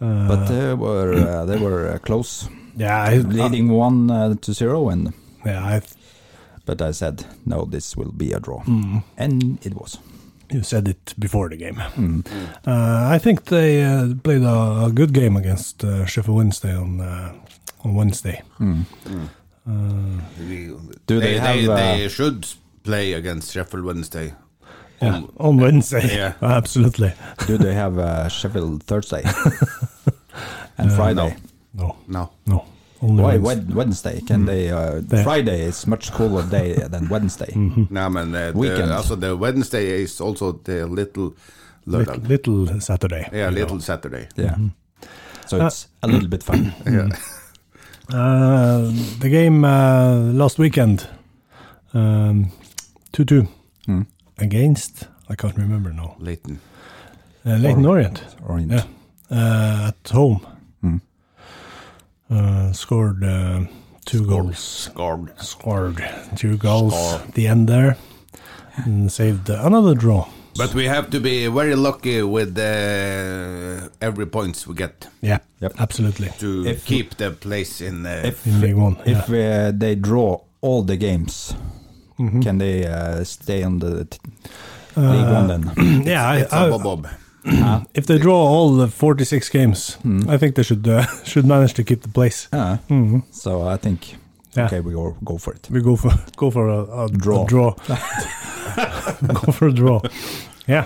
But they were uh, they were uh, close, Yeah, I, leading one uh, to zero, and yeah, I, but I said no, this will be a draw, Mm. and it was. you said it before the game. Mm. Uh, I think they uh, played a, a good game against uh, Sheffield Wednesday on uh, on Wednesday. Mm. We- Do they have, uh, they should play against Sheffield Wednesday. Yeah, on Wednesday. Yeah. [laughs] absolutely. Do they have uh, Sheffield Thursday [laughs] and Friday? No, No. no. Only Why Wednesday. Wednesday? Can they? Uh, They- Friday is much cooler day than Wednesday. No, men, uh, Weekend. the, also the Wednesday is also the little. Little, little Saturday. Yeah, little Saturday. Yeah, so it's a little bit fun. [laughs] Yeah. Uh, the game uh, last weekend, um, 2-2 Mm. Against, I can't remember now, Leighton. uh, Leighton Orient. Orient. Yeah. Uh, at home. Mm. Uh, scored uh, two goals. Scored. Scored two goals at the end there. And saved another draw. But we have to be very lucky with uh, every points we get Yeah, Yep. absolutely. to If- keep the place in. Uh, If In League One. if uh, they draw all the games, Mhm. can they uh, stay on the t- League One then? [clears throat] yeah, I, it's a I, bob. [clears throat] If they draw all the 46 games, I think they should uh, [laughs] should manage to keep the place. ah. Mhm. So I think Yeah. okay, we go go for it. We go for [laughs] go for a, a Draw. A draw. [laughs] go for a draw. Yeah.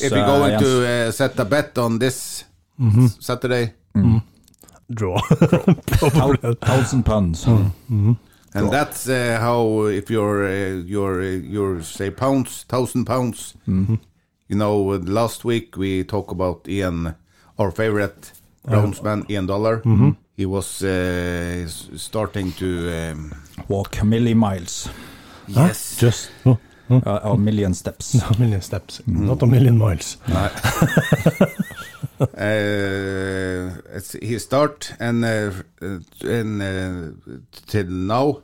If So, you're going yes. to uh, set a bet on this Mm-hmm. s- Saturday, Draw. Thou- thousand pounds. And that's uh, how if you're uh, you're uh, you're say pounds, thousand pounds. You know, uh, last week we talked about Ian, our favorite groundsman, Ian Dollar. He was uh, starting to um, Walk a million miles, yes, Just no, no, uh, a million steps. [laughs] a million steps, not a million miles. [laughs] [laughs] Uh, he start and uh, and uh, till now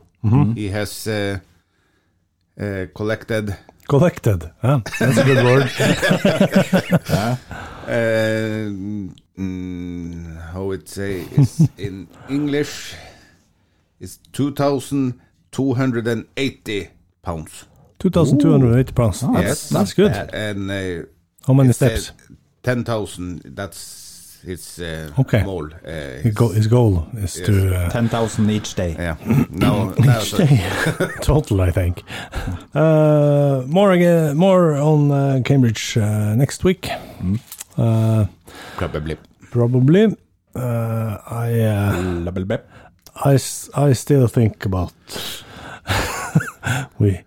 he has uh, uh, collected Collected. Yeah, that's a good word. [laughs] uh, mm, how it say is in English is two thousand two hundred and eighty pounds. 2,280 pounds. Oh, that's, that's that's good. bad. And uh, How many steps? Ten thousand. That's his uh, Okay. goal. Uh, His, go- his goal is Yes. to uh, Ten thousand each day. Yeah. Now, now so, [laughs] total, I think. Uh, more again, more on uh, Cambridge uh, next week. Uh, probably. probably. Uh, I, uh, I, I still think about [laughs] we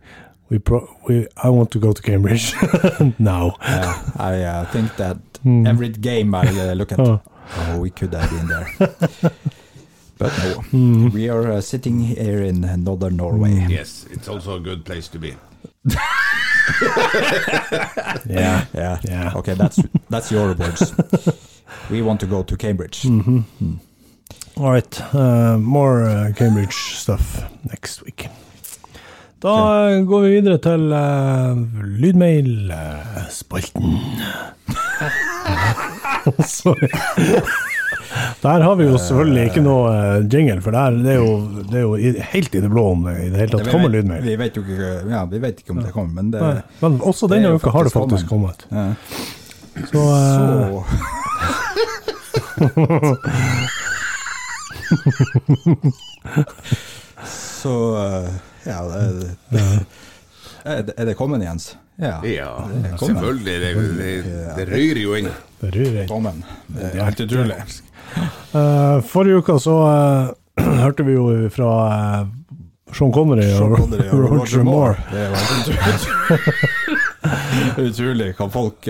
we pro- we I want to go to Cambridge [laughs] now. Yeah, I uh, think that every game I uh, look at, Oh. oh, we could have been there. [laughs] but no, we are uh, sitting here in northern Norway. Yes, it's also a good place to be. [laughs] Yeah. Yeah, Yeah. Okay, that's that's your words. we want to go to Cambridge. All right. Uh, more uh, Cambridge stuff next week. Da går vi videre til uh, lydmail-spalten. [laughs] Sorry. Der har vi jo selvfølgelig ikke noe uh, jingle, for der, det er jo, det er jo helt i det blå om det i det hele tatt kommer lydmail. Vi vet jo ikke, ja, vi vet ikke om det kommer, men det Nei, Men også denne uka har det faktisk kommet. ja. Så, uh, [laughs] Så Så uh, ja, det, det, det, er det kommet, Jens? Ja. Ja, det kommet. selvfølgelig. Det, det, det ryr jo inn. det ryrer inn. Kommen. Det er helt utrolig. Uh, forrige uke så uh, [clears throat] hørte vi jo fra uh, Sean Connery og Roger Moore. Det var helt utrolig. [laughs] utrolig hva folk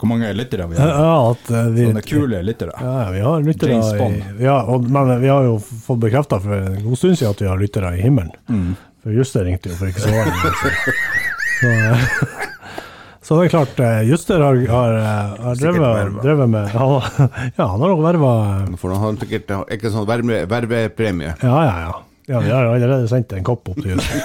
Hvor mange lyttere vi Ja, har. at eh, vi, Sånne kule lyttere. Ja, vi har lyttere James i, ja, og, Men vi har jo fått bekrefta for en god stund siden at vi har lyttere i himmelen. Mm. For Juster ringte jo for ikke så lenge siden. Så, [laughs] eh, det er klart, eh, Juster har, har, eh, har drevet, drevet med han, [laughs] Ja, han har nok verva For han har sikkert er ikke sånn verve, vervepremie. Ja, ja, ja. Ja, Vi har allerede sendt en kopp opp til Juster. [laughs]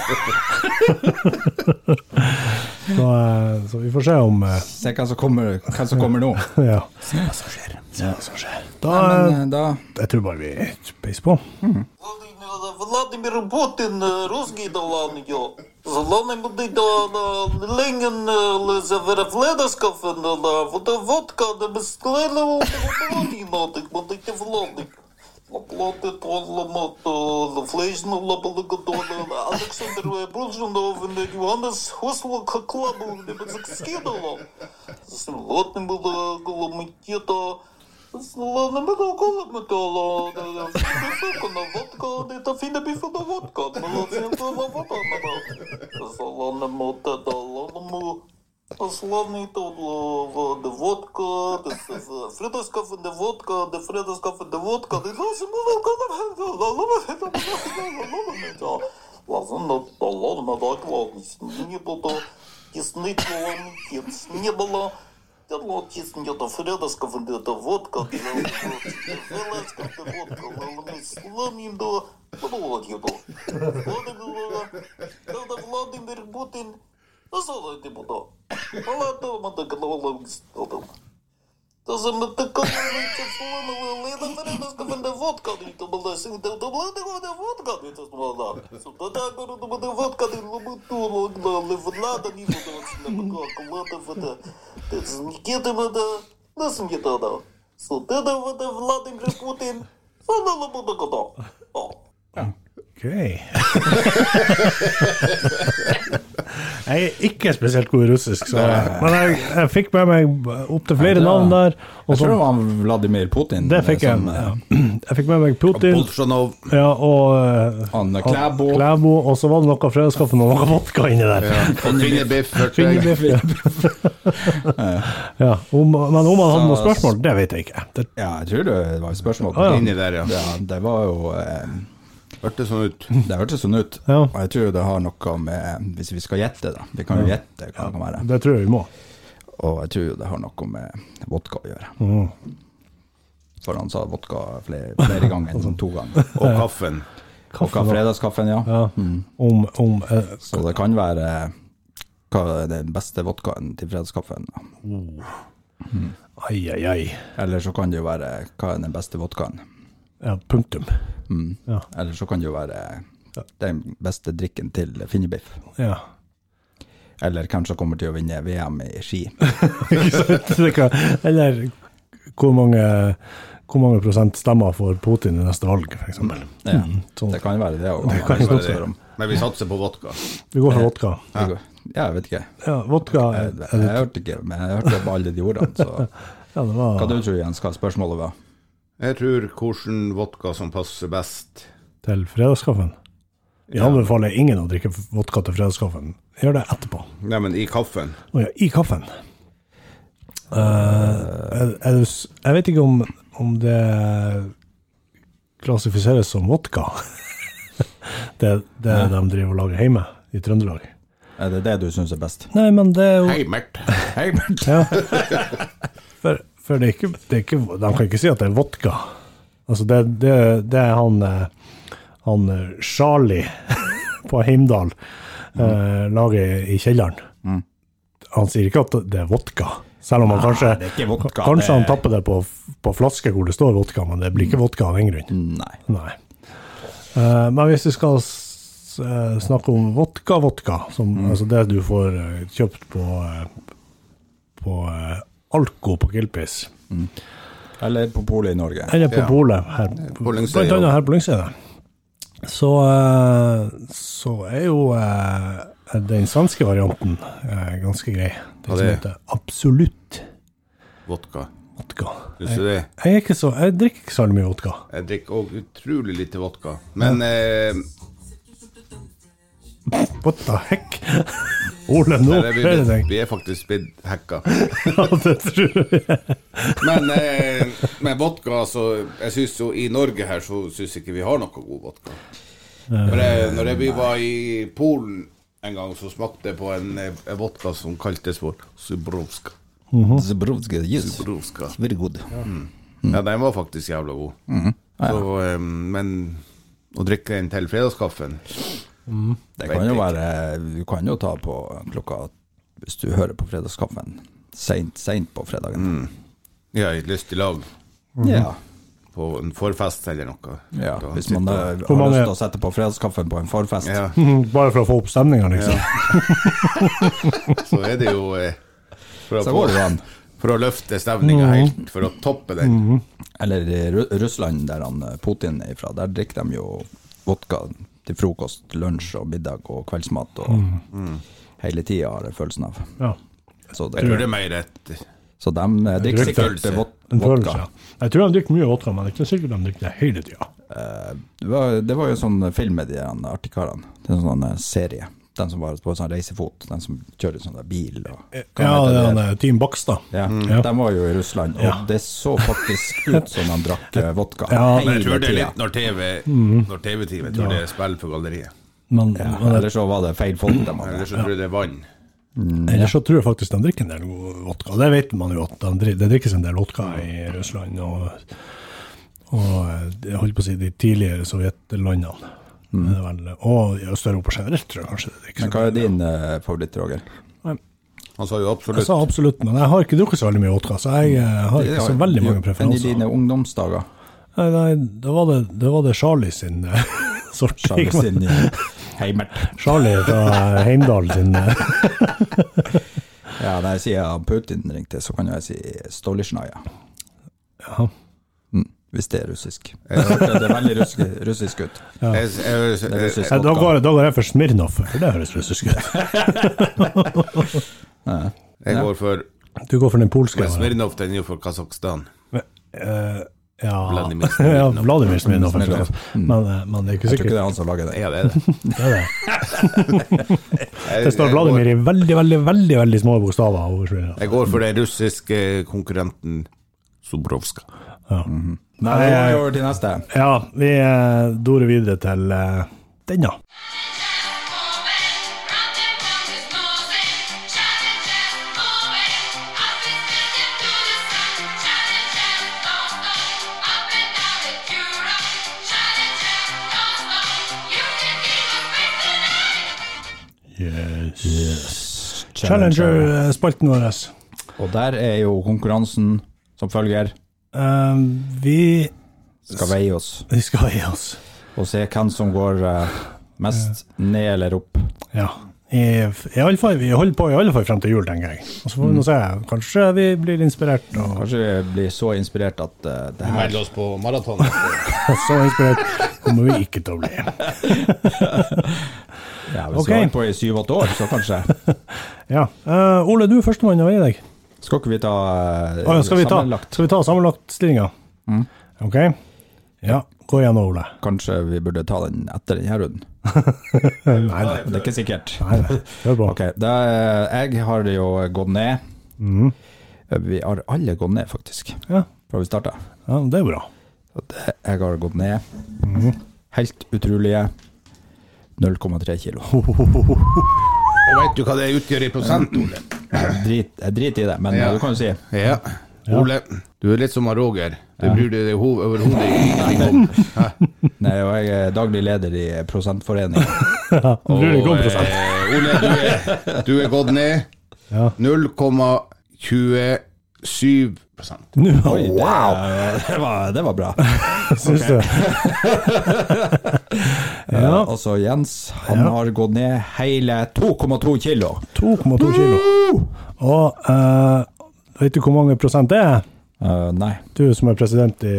så, eh, så vi får se om eh, Se hva som kommer, hva som kommer nå. Ja. Se hva som skjer. Se hva som skjer. Da, Men, eh, da jeg tror bare vi peiser på. Vladimir Putin, русский талант, jo. Зеленый будет Ленин, Заверафледосков, вот водка, да бесклейло, Владимир, вот эти Владик. Оплатит парламент, флейшна лабалагдона, Александр Бружинов, Йоаннес Хосло, Хаклабу, не скидало. Зеленый был голомитета, Slående med noe metall Fina vodka, det er fine biffer av vodka Men la oss ikke la vodka med det Slående mot det, slående mot Slående til det vodka Det er fredagskaffende vodka Det er fredagskaffende vodka Det er så mye vodka Ладно, ладно, так ладно, не было, ясны нет, не было, Терлотисният фредаска вендета водка, зеленската водка, лалми слъминдо, плодиото. Владимир, да Владимир Бутин, золоти бодо. Палата, мадък, лалми стодома. голову стал. То за мы так говорите, сломала, это фредовского, это водка, это была, это была, это водка, это была. Сюда так, это была водка, это была, это была, Влада не буду, это вода. С Никитой вода, да с Никитой вода. С вот это вода Владимир Путин, Санала буду года. О. [laughs] Jeg er ikke spesielt god i russisk, så, men jeg, jeg fikk med meg opptil flere navn der. Og Jeg tror det var Vladimir Putin. det fikk jeg. som, eh, Ja. Jeg fikk med meg Putin Bolsjunov. ja, og eh, Han Klæbo. Klæbo, og så var det noe fredagskaffe og noe vodka inni der. Og Fingerbiff. Fingerbiff, ja. [laughs] ja. Om, men om han hadde noen spørsmål, det vet jeg ikke. Det, Ja, jeg tror det var et spørsmål. Inni der, ja. Ja, det var jo eh, Hørtes sånn ut. [laughs] Det hørtes sånn ut. Ja. Og jeg tror det har noe med Hvis vi skal gjette, da. Vi kan jo gjette hva det kan være. det tror jeg vi må. Og jeg tror det har noe med vodka å gjøre. Mm. For han sa vodka flere, flere ganger enn [laughs] to ganger. Og kaffen. Og fredagskaffen, ja. Ja. Om, om eh, Så det kan være hva er den beste vodkaen til fredagskaffen. Ai, ai, ai. Eller så kan det jo være hva er den beste vodkaen. Ja, punktum. Mm. Ja. Eller så kan det jo være den beste drikken til Finnebiff. Ja. Eller som kommer til å vinne VM i ski. [laughs] Eller hvor mange, hvor mange prosent stemmer for Putin i neste valg, f.eks. Ja. sånn. Det kan være det òg. Det kan jo være. Men vi satser på vodka. Vi går for vodka. Ja, jeg vet ikke. Ja, vodka Jeg, er, jeg, er, hørte ikke, men jeg hørte på alle de ordene. Så [laughs] ja, det var hva du tror Jens, hva spørsmålet var? Jeg tror hvordan vodka som passer best. til fredagskaffen. Vi anbefaler ingen å drikke vodka til fredagskaffen. Gjør det etterpå. Nei, men i kaffen. Å ja, i kaffen. Uh, er, er det, jeg vet ikke om, om det klassifiseres som vodka. [laughs] det det de driver og lager hjemme i Trøndelag. Er det det du syns er best? Nei, men det er jo Heimert. Heimert. Ja. [laughs] For, for det, er ikke, det er ikke De kan ikke si at det er vodka. Altså, det, det, det er han, eh, han eh, Charlie [laughs] på Heimdal eh, lager i kjelleren. Han sier ikke at det er vodka. Selv om han kanskje, vodka, kanskje han tapper det på, på flaske hvor det står vodka, men det blir ikke vodka av den grunn. Nei. Nei. Eh, men hvis vi skal eh, snakke om vodka-vodka, mm. altså det du får eh, kjøpt på, eh, på eh, Alko på Gilpis, Eller på polet i Norge. eller på Ja. polet her, blant annet her på Lyngseidet, så, eh, så er jo eh, den svenske varianten eh, ganske grei. Det som er? heter Absolutt Vodka. vodka. Jeg, er ikke så, jeg drikker ikke så mye vodka. Jeg drikker òg utrolig lite vodka. Men eh, What the heck? Ole, nå er vi, ting. vi er faktisk blitt hacka. [laughs] Ja, det tror jeg. Men eh, med vodka, så Jeg syns jo i Norge her, så syns ikke vi har noe god vodka. For jeg, når jeg, vi var i Polen En gang så smakte jeg på en, eh, en vodka som kaltes for Zubrovska. Zbrodske, yes. Zubrovska. Very good. Ja, den var faktisk jævla god. Så, eh, men å drikke en til fredagskaffen Det kan jo være Du kan jo ta på klokka Hvis du hører på fredagskaffen seint, seint på fredagen. Ja, i et lystig lag. Ja. På en forfest eller noe. ja. Da Hvis man eh, har lyst til å sette på fredagskaffen på en forfest. ja, [laughs] Bare for å få opp stemninga, liksom. [laughs] Så er det jo eh, for, å Så går det an. for å løfte stemninga helt, for å toppe den. Eller i Russland, der han eh, Putin er ifra, der drikker de jo vodka til frokost, lunsj og middag og kveldsmat. Og hele tida har jeg følelsen av. Ja. Så, Jeg tror det det, er mer et så de eh, drikker sikkert vod En følelse. vodka. ja. Jeg tror de drikker mye vodka, men det er ikke sikkert de drikker det hele tida. Eh, Det var, det var jo sånn film med de her artigkarene. Det er en sånn eh, serie. Den som var på sånn reisefot. Den som kjører sånn der bil. Og, hva Ja, den det det? er Team Bakstad. Ja, Ja. De var jo i Russland, og Ja. det så faktisk ut som de drakk eh, vodka Ja, Men jeg tror det er litt når TV-teamet TV-team Jeg tror det er spill for galleriet. Men, Ja, men eller så var det feil folk de hadde. Eller så tror jeg det er vann. ellers så tror jeg faktisk de drikker en del vodka. Det vet man jo at de, det drikkes en del vodka i Russland. Og, og eh, jeg holdt på å si de tidligere sovjetlandene. Mm. Det er vel, og i Øst-Europa generelt, tror jeg kanskje det. Men hva er din uh, favoritt, Roger? Han sa jo Jeg absolutt sa absolutt, men jeg har ikke drukket så veldig mye vodka, så jeg uh, har ikke så veldig mange preferanser. Men i dine ungdomsdager, Nei, nei, da var det, da var det Charlie sin uh, [laughs] sort. Charlie sin Heimert. Charlie fra Heimdal sin [laughs] Ja, når jeg sier Putin ringte, så kan jeg si Stolisjnaja. ja. Mm, hvis det er russisk. Jeg hørte det er veldig russisk, [laughs] russisk ut. Ja. jeg, jeg, jeg, Det russisk Nei, Da går, da går jeg for Smirnov, for det høres russisk ut. [laughs] Jeg går for Du går for den polske. Smirnov den er jo for Kasakhstan. Uh, ja, Vladimir [laughs] Smirnov. ja, Vladimir Smirnov. Smirnov. Men, eh, men det er ikke sikkert. Jeg tror ikke det er han som lager det. Ja, det er det. Det, er det. Det står Vladimir i veldig, veldig veldig veldig små bokstaver. jeg går for den russiske konkurrenten Zubrovska. Ja. Nei, går vi over til neste. ja, vi eh, dorer videre til eh, denne. Yes. Challenger-spalten vår. Og der er jo konkurransen som følger. Eh, vi Skal veie oss Vi skal veie oss. og se hvem som går uh, mest ned eller opp. Ja. I, i alle fall, vi holder på i alle fall frem til jul, tenker jeg. Og så får vi nå se. Kanskje vi blir inspirert. Og Kanskje vi blir så inspirert at uh, det her oss på maraton. [laughs] så inspirert kommer vi ikke til å bli. ja, Hvis okay. vi har holdt på i syv-åtte år, så kanskje. [laughs] Ja. Uh, Ole, du er førstemann å veie deg. Skal ikke vi ta uh, Å ja, skal, vi ta, sammenlagt? skal vi ta sammenlagtstillinga? Mm. Ok. Ja, gå igjennom, Ole. Kanskje vi burde ta den etter denne runden? [laughs] Nei, nei. Det er ikke sikkert. nei, nei. Hør på. Ok, da, eh, Jeg har jo gått ned. Mm. Vi har alle gått ned, faktisk, Ja. fra vi starta. ja, det er bra. Jeg har gått ned. Mm. Helt utrolige 0,3 kilo. [laughs] Og vet du hva det utgjør i prosent, Ole? Jeg driter drit i det, men Ja. du kan jo si Ja. Ole, du er litt som Roger. Roger. Det bryr du deg ho- overhodet ingenting [laughs] om. Nei, og jeg er daglig leder i Prosentforeningen. [laughs] Ja, du bryr deg ikke om prosent. eh, Ole, du er, du er gått ned Ja. 0,27 prosent. Nå, Oi, det, [laughs] det, var, det var bra. [laughs] syns du? [laughs] Ja. Og så Jens, han Ja. har gått ned hele 2,2 kilo. 2,2 kilo. Og uh, vet du hvor mange prosent det er? Uh, nei. Du som er president i,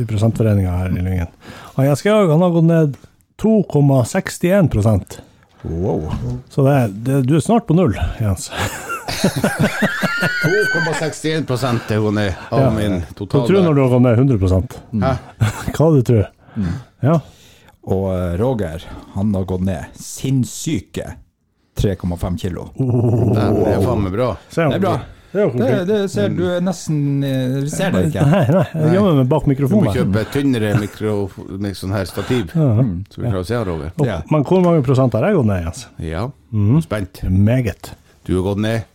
i prosentforeninga her i Lyngen. Og Jens Georg han har gått ned 2,61 prosent. Wow. Så det, det, du er snart på null, Jens. 2,61 prosent er hun ned av Ja. min Hva tror du totale når du har gått ned 100 Hæ? Hva du tror Ja. Og eh, Roger, han har gått ned sinnssyke 3,5 kilo. Det er faen meg bra. Det er bra. Det Det, ser du nesten eh, Vi ser det ikke. Nei, nei, jeg gjemmer meg bak Du må kjøpe tynnere mikro, med sånn her stativ, så vi klarer å se her over. Ja. Men hvor mange prosent har jeg gått ned, Jens? Ja, spent. Meget. Du har gått ned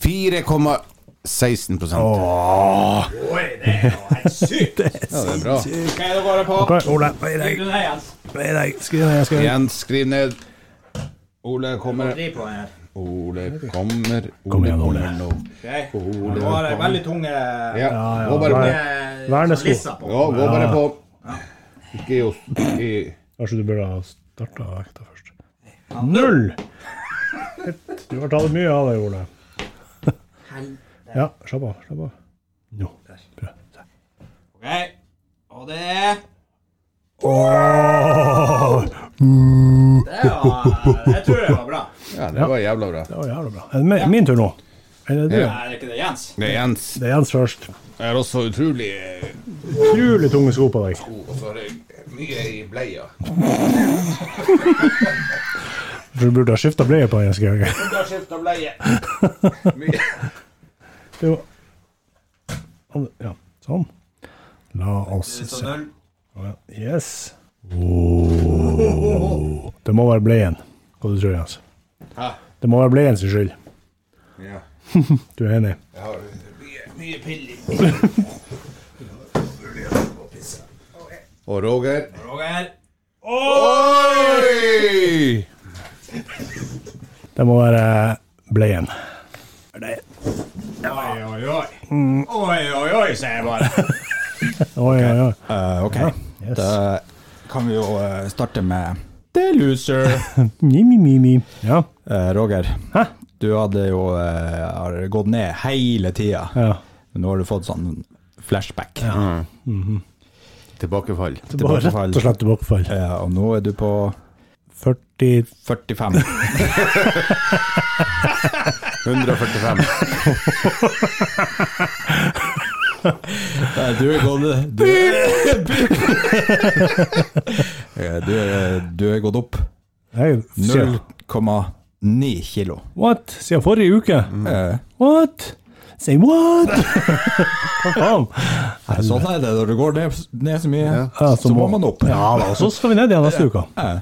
4,16% helt Sykt! [laughs] Ja, det er bra. Hva er det bare på? Ok, Ole, deg. Deg. Skriv ned, skriv ned. Jens, skriv ned. Ole kommer. Driv på den her. Ole kommer. Kom igjen, Ole. kommer nå. Ok. Ole Du har kommer. veldig tunge Ja, ja, gå bare på. Vernesko. lisser på. Ja, gå bare på. Ikke i oss ikke gi- Kanskje du burde ha starta vekta først. Null! Du har tatt mye av deg, Ole. Ja, slapp av. Slapp av. Nå. Bra. Ok. Og det er Åh, Det var Jeg tror det var bra. Ja, det var jævla bra. det var jævla bra. Er det min, min tur nå? Eller du? Ja. Er det ikke det, Jens? Det er Jens. Det er Jens først. Jeg er også utrolig eh, Utrolig tunge sko på deg. og så har jeg mye i bleia. Du burde ha skifta bleie på Jens Georg. Burde ha skifta bleie. [laughs] Mye. Jo. Ja, sånn. La oss se. Yes. Oh. Det må være bleien. Hva du tror Jens? Hæ? Det må være bleien sin skyld. Ja, [laughs] Du er enig? jeg har mye, mye piller. Og Roger. Roger. Oi! Det må være bleien. Oi, oi, oi. Oi, oi, oi, sier jeg bare. [laughs] Oi, oi, oi. Eh, ok, Yes. da kan vi jo uh, starte med The Loser. [laughs] Mi, mi, mi, mi. Ja. Uh, Roger, Hæ? du hadde jo eh, har gått ned hele tida. Ja. Men nå har du fått sånn flashback. Tilbakefall. Tilbakefall. rett og slett tilbakefall. Ja, og nå er du på 40 45. 145. Nei, du er gått Du, [laughs] du, er, du er gått opp Nei, siden, 0,9 kilo. What? Siden forrige uke? Eh, What? Say what? [laughs] Hva faen? sånn er det når du går ned, ned så mye. Ja, så, må man opp. Ja da, så skal vi ned igjen neste uke. Eh,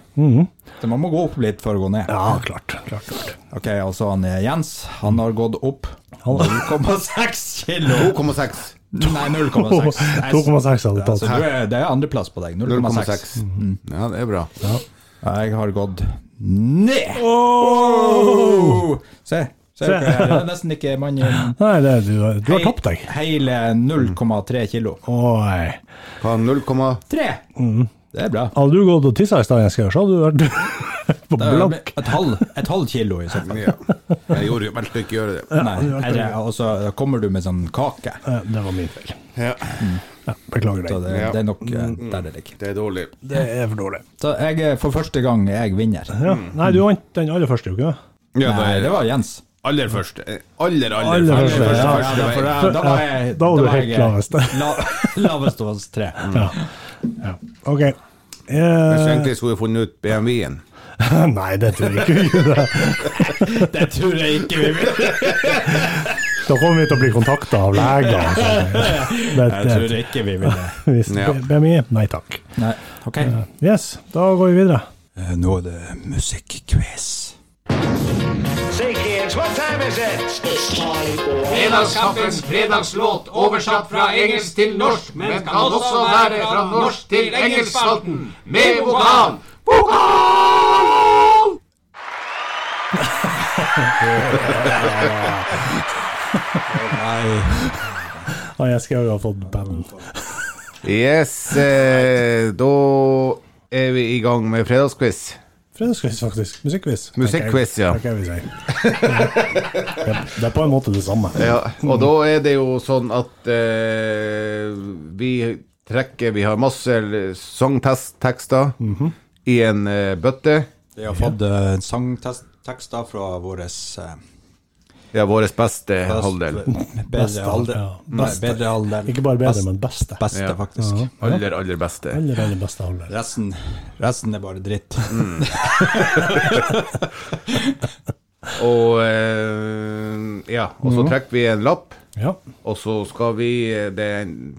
Så man må gå opp litt for å gå ned. Ja, klart. klart, klart. Ok, altså han er Jens, han har gått opp 0,6 kilo. 2,6. Nei, 0,6. 2,6 hadde tatt. Så er, det er andreplass på deg. 0,6. 0,6. Ja, det er bra. Jeg har gått ned. Oh! Se, se, er det er nesten ikke mann i Nei, det, du, du har tapt deg. Hele 0,3 kilo. Oi. Hva, 0,3? Mm. Det er bra. Hadde du gått og tissa i stad, Georg, så hadde du vært [laughs] på Det er et halv, et halv kilo i så fall. Ja. Jeg gjorde jo valgte ikke gjøre det. Nei, eller, og så kommer du med sånn kake. Eh, Det var min feil. Ja. Ja, beklager deg. det, det er nok mm. der det ligger. Det er dårlig. Det er for dårlig. Så jeg er for første gang jeg vinner. Ja. Nei, du vant den aller første uka. Ja, Nei, det var Jens. Aller første. Aller, aller, Aller første. første, ja. Ja, da, for da, da var jeg Da var du jeg, helt lavest. La, lavest av oss tre. Ja. ja. OK. jeg så Eh, egentlig skulle vi funnet ut BMW-en. [laughs] nei, det tror jeg ikke vi gjør. [laughs] Det tror jeg ikke vi vil. Da kommer vi til å bli kontakta av leger. [laughs] Det, Jeg tror ikke vi vil det. BMI Nei takk. Nei, ok. Yes, da går vi videre. Eh, Nå er det musikkquiz. Say, what time is it? Fredagskaffens fredagslåt oversatt fra engelsk til norsk, men kan også være fra norsk til engelskspalten, med vokal. Vokal! Nei. Og jeg skal jo ha fått band. Yes, eh, da er vi i gang med fredagsquiz. Fredagsquiz, faktisk. Musikkquiz. Musikkquiz, ja. Det kan. Det, det er på en måte det samme. Ja, og da er det jo sånn at eh, vi trekker Vi har masse sangtekster i en eh, bøtte. Vi har fått uh, sangtekster fra vår uh, Ja, vår beste halvdel. [laughs] Beste halvdel. ja. Nei, bedre halvdel. Ikke bare bedre, Best- men beste. Beste, Ja. faktisk. Aller, aller beste. Aller, aller beste halvdel. Resten, resten er bare dritt. [laughs] Og eh, ja, og så trekker vi en lapp. Ja. Og så skal vi eh, det,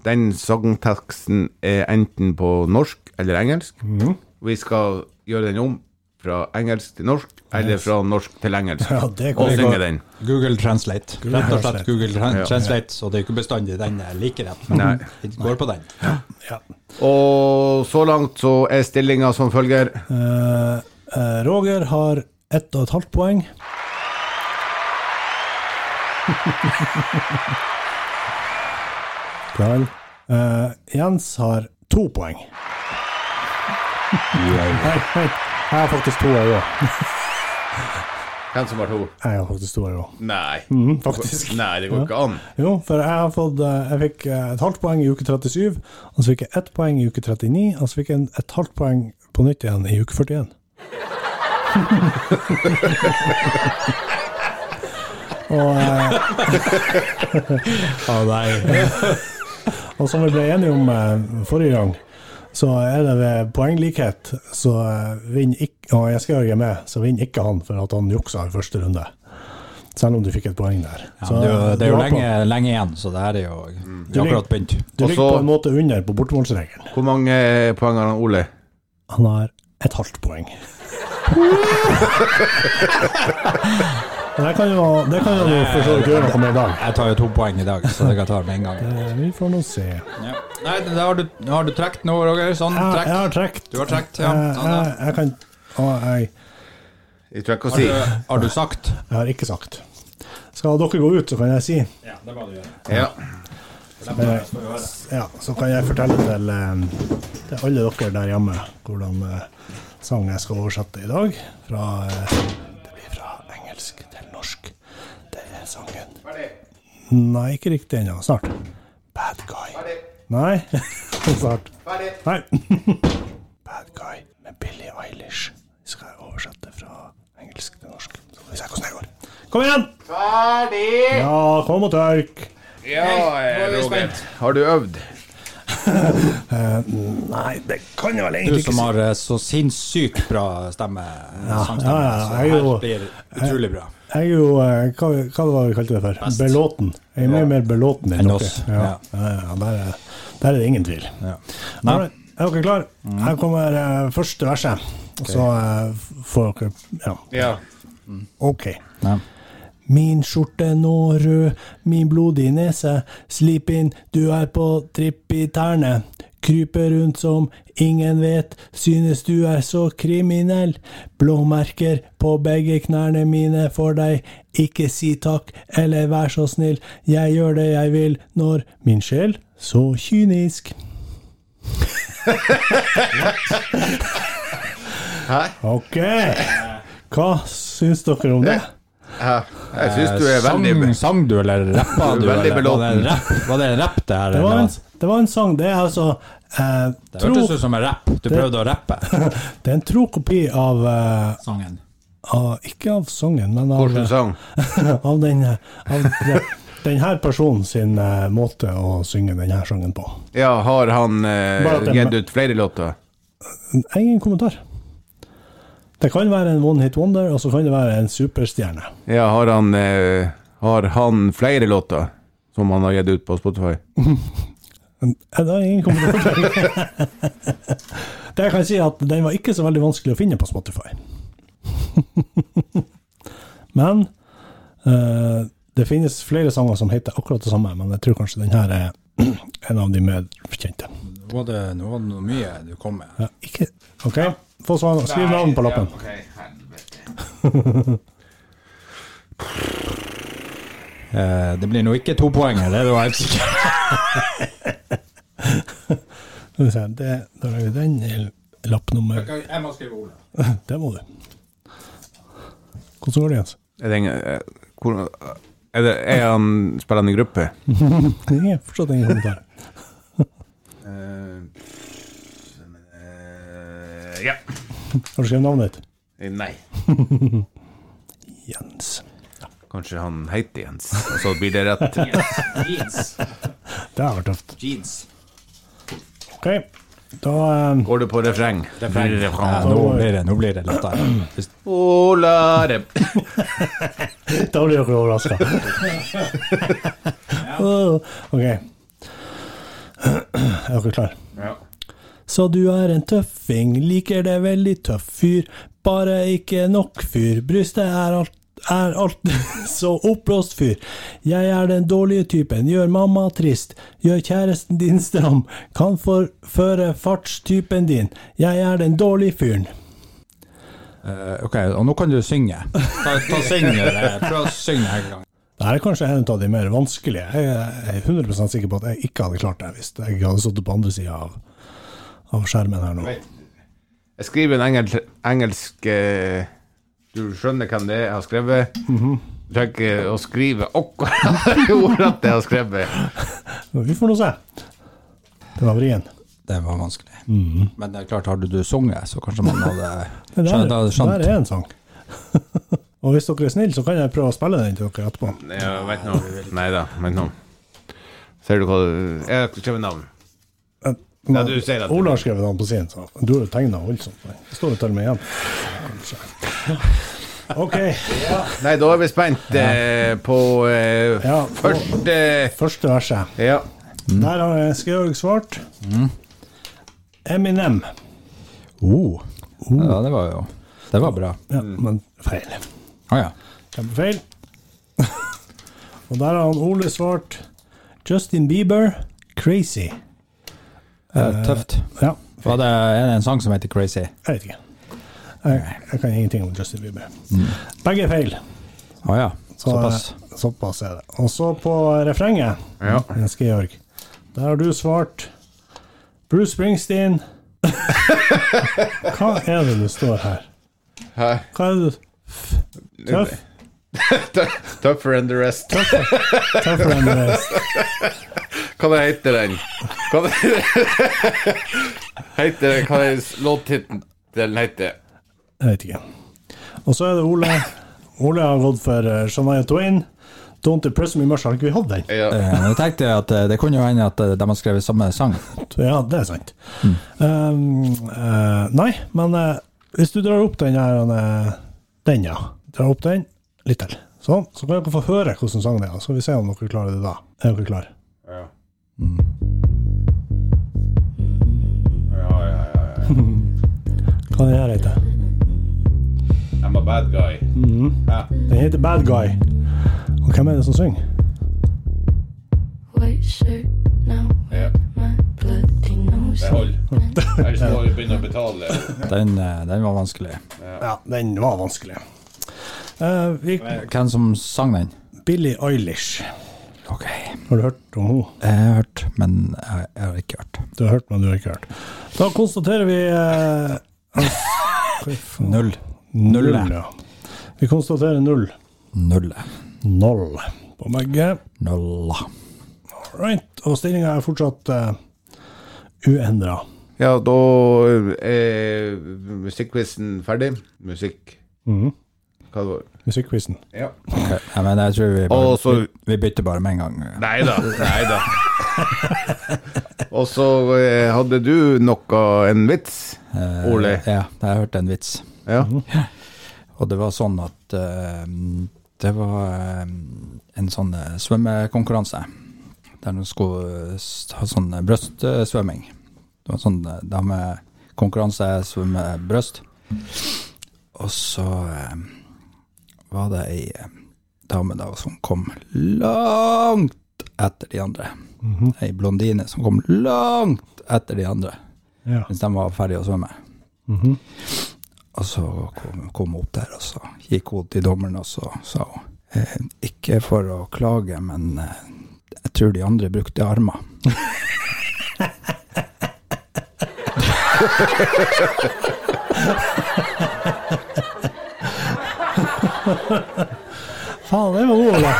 Den sangteksten er enten på norsk eller engelsk. Vi skal gjøre den om fra engelsk til norsk, eller fra norsk til engelsk. Ja, det kan og synge den. Google Translate. Google Rett og slett Translate. Google Tran Ja. Translate, så det er ikke bestandig den er like rett. Men vi går på den. ja. Og så langt så er stillinga som følger. uh, eh, Roger har ett og et halvt poeng. [laughs] Klar. Uh, Jens har to poeng. Yeah. [laughs] jeg har faktisk to, jeg òg. Hvem som har to? Jeg har faktisk to, jeg òg. Nei. Mm, faktisk. Nei, det går ikke an. Jo, for jeg har fått eh, Jeg fikk eh, et halvt poeng i uke 37, og så fikk jeg ett poeng i uke 39, og så fikk jeg et halvt poeng på nytt igjen i uke 41. [laughs] og eh, [laughs] Å nei. [laughs] og som vi ble enige om forrige gang, så er det ved poenglikhet, så eh, vinner ikke Og jeg skal jo med, så vinner ikke han for at han juksa i første runde. Selv om du fikk et poeng der. Ja, Så, det er jo, det er jo lenge, lenge igjen, så det her er jo er akkurat begynt. Du ligger på en måte under på bortemålsregelen. Hvor mange poeng har han Ole? Han har et halvt poeng. [laughs] Men det kan jo, det kan jo for så vidt gjøre noe med i dag. Jeg tar jo to poeng i dag, så det kan jeg ta med en gang. [laughs] Eh, Vi får nå se. Ja. Nei, da har du, har du trukket nå, Roger? Sånn Jeg, trekk? jeg har trukket. Du har trukket, ja. Jeg, Sånn, ja. jeg, jeg kan å, jeg, Jeg tror jeg kan Har si. du, har du sagt? jeg har ikke sagt. Skal dere gå ut, så kan jeg si. Ja, det må du gjøre. Ja. Eh, Ja, så kan jeg fortelle til, eh, til alle dere der hjemme hvordan eh, sang jeg skal oversette i dag. Fra, eh, det blir fra engelsk norsk. Det er sangen Nei, ikke riktig ennå. Snart. Bad Guy. Nei, [laughs] snart. Nei. [laughs] Bad Guy med Billie Eilish. Skal jeg oversette fra engelsk til norsk. Så får vi se hvordan det går. Kom igjen! Ferdig! Ja, kom og tørk. Ja, er Roger. spent. Har du øvd? [laughs] Nei, det kan jeg vel egentlig ikke Du som har eh, så sinnssykt bra stemme, Ja, ja, ja, jeg blir utrolig bra. Jeg er jo eh, Hva, hva var det vi kalte det for? Best. Belåten. Jeg er mye mer belåten enn dere. oss, Ja. ja. Der, er, der er det ingen tvil. Ja. Nei, Er dere klar? Her kommer uh, første verset. Okay. så uh, får dere Ja, Ja. OK. Nei. Min skjorte nå rød, min blodige nese. Slip inn, du er på tripp i tærne. Kryper rundt som ingen vet, synes du er så kriminell. Blåmerker på begge knærne mine for deg. Ikke si takk, eller vær så snill. Jeg gjør det jeg vil, når min sjel så kynisk. Hæ? Ok. Hva syns dere om det? Ja. Jeg syns du er Eh, sang, veldig sang du, eller rappa Du du? veldig eller var det belåten. var det en rapp, det her? Det var en, det var en sang. Det er altså eh, Det tro, hørtes ut som en rapp. Du prøvde å rappe [laughs] Det er en tro kopi av, eh, sangen. av Ikke av sangen, men av, Hvilken sang? [laughs] av den av den, [laughs] den her personen sin eh, måte å synge den her sangen på. Ja, har han eh, det- gitt ut flere låter? Ingen kommentar. Det kan være en one hit wonder, og så kan det være en superstjerne. Ja, har han eh, Har han flere låter som han har gitt ut på Spotify? [laughs] Det er ingen kommentar. [laughs] det jeg kan si, at den var ikke så veldig vanskelig å finne på Spotify. [laughs] Men eh, det finnes flere sanger som heter akkurat det samme, men jeg tror kanskje den her er [clears throat] en av de mer kjente. Nå var det, nå var det noe mye du kom med. Ja, ikke OK, få svar. Skriv navn på lappen. [laughs] Eh, det blir nå ikke to poeng her, det er du helt sikker [laughs] Skal vi se, det, da har vi den lapp nummer Jeg må skrive Ole. [laughs] Det må du. Hvordan går det, Jens? Er, den, eh, er, det, er han spillende i gruppe? Det er fortsatt ingen kommentar. Eh, eh, ja. Har du skrevet navnet ditt? Eh, Nei. [laughs] Jens. Kanskje han heter Jens, og så blir det rett. [laughs] Jeans. Det har vært tøft. Jeans. OK. Da um, Går du på refreng? Refreng. Ja, nå, blir det, nå blir det lettere. [laughs] Ola Rem. Da blir dere overraska. OK. [clears throat] Er dere klare? Ja. Så du er en tøffing, liker det veldig tøff fyr. Bare ikke nok fyr. Brystet er alt er alt [laughs] så oppblåst fyr. Jeg er den dårlige typen, gjør mamma trist, gjør kjæresten din stram, kan forføre fartstypen din. Jeg er den dårlige fyren. Uh, ok, og nå kan du synge. Ta, ta syng, eh, Prøv å synge en gang. Dette er kanskje en av de mer vanskelige. Jeg er 100 sikker på at jeg ikke hadde klart det hvis jeg hadde sittet på andre sida av, av skjermen her nå. Jeg skriver en engel, engelsk eh, Du skjønner hvem det er jeg har skrevet? Du trenger ikke å skrive akkurat [laughs] ordet jeg har skrevet. Vi får nå se. Det var vrien. Det var vanskelig. Men det er klart, hadde du sunget, så kanskje man hadde [laughs] Det der, skjønt. Det skjønt. der er en sang. [laughs] Og hvis dere er snille, så kan jeg prøve å spille den til dere etterpå. Ja, vent nå. Nei da, vent nå. Ser du hva du Jeg har skrevet navn. Ja, du sier at Ola har skrevet den på sin, så du har jo tegna voldsomt. Det står jo til og med igjen. Kanskje. OK. Nei, da er vi spent eh, på eh, Ja, første Første verset. Ja. Der har Georg svart. Eminem. Oh. Ja, det var jo Det var bra. Ja, men feil. Å ja. Kjempefeil. Og der har han Ole svart Justin Bieber, 'Crazy'. Eh, tøft. Ja, Var det, er det en sang som heter Crazy? jeg vet ikke. Jeg, jeg kan ingenting om Justin Bieber. Begge er feil. Å ja. Så, Såpass. Så, Såpass er det. Og så på refrenget, Ja. Jens Georg. Der har du svart Bruce Springsteen. Hva er det du står her? Hæ? Hva er det du Tøff? [laughs] Tougher than the rest. Tøffere enn the rest. [laughs] Hva det heter den? Hva det heter den? Hva er låttittelen heter? Jeg vet ikke. Og så er det Ole. Ole har gått for uh, Shania Twain. Don't Depress Me Much. Har ikke vi hatt den? Ja. Eh, jeg tenkte at eh, det kunne jo hende at eh, de har skrevet samme sang. Ja, det er sant. Um, uh, nei, men uh, hvis du drar opp den her eh, Den, ja. Drar opp den litt til. Sånn. Så kan dere få høre hvordan sangen er. Så skal vi se om dere klarer det da. Er dere klare? Ja. Ja, ja, ja, ja. [laughs] Hva den her heter I'm a bad guy. Ja. Den heter Bad Guy. Og hvem er det som synger? White shirt now, Ja. my bloody nose. Det holder. Ellers må vi begynne å betale. Den, eh, den var vanskelig. Ja, den var vanskelig. Uh, vi, Hvem som sang den? Billie Eilish. Ok. Har du hørt om henne? Jeg har hørt, men jeg, jeg har ikke hørt. Du har hørt, men du har ikke hørt. Da konstaterer vi eh? [laughs] Null. Null, ja. Vi konstaterer null. Null. Null på begge. Null. Right. Og stillinga er fortsatt uh, uendra. Ja, da er musikkquizen ferdig. Musikk Mhm. Hva det var Musikkquizen. Ja. Okay. Ja, men jeg tror vi, bare, så- vi, vi bytter bare med en gang. Nei da. Nei da. Og så eh, hadde du noe, en vits, Eh, Ole. Ja, jeg hørte en vits. Ja. Og det var sånn at eh, det var eh, en sånn eh, svømmekonkurranse. Der de skulle eh, ha sånn brøstsvømming. brystsvømming. Det var sånn eh, damekonkurranse, svømme brøst. Og så eh, var det ei eh, dame da som kom langt etter de andre. Ei blondine som kom langt etter de andre Ja. mens de var ferdige å svømme. Mhm. Og så kom, kom hun opp der, og så gikk hun til dommeren, og så sa hun eh, Ikke for å klage, men eh, jeg tror de andre brukte armer. [laughs] [laughs] [laughs] Faen, det var god, Ola.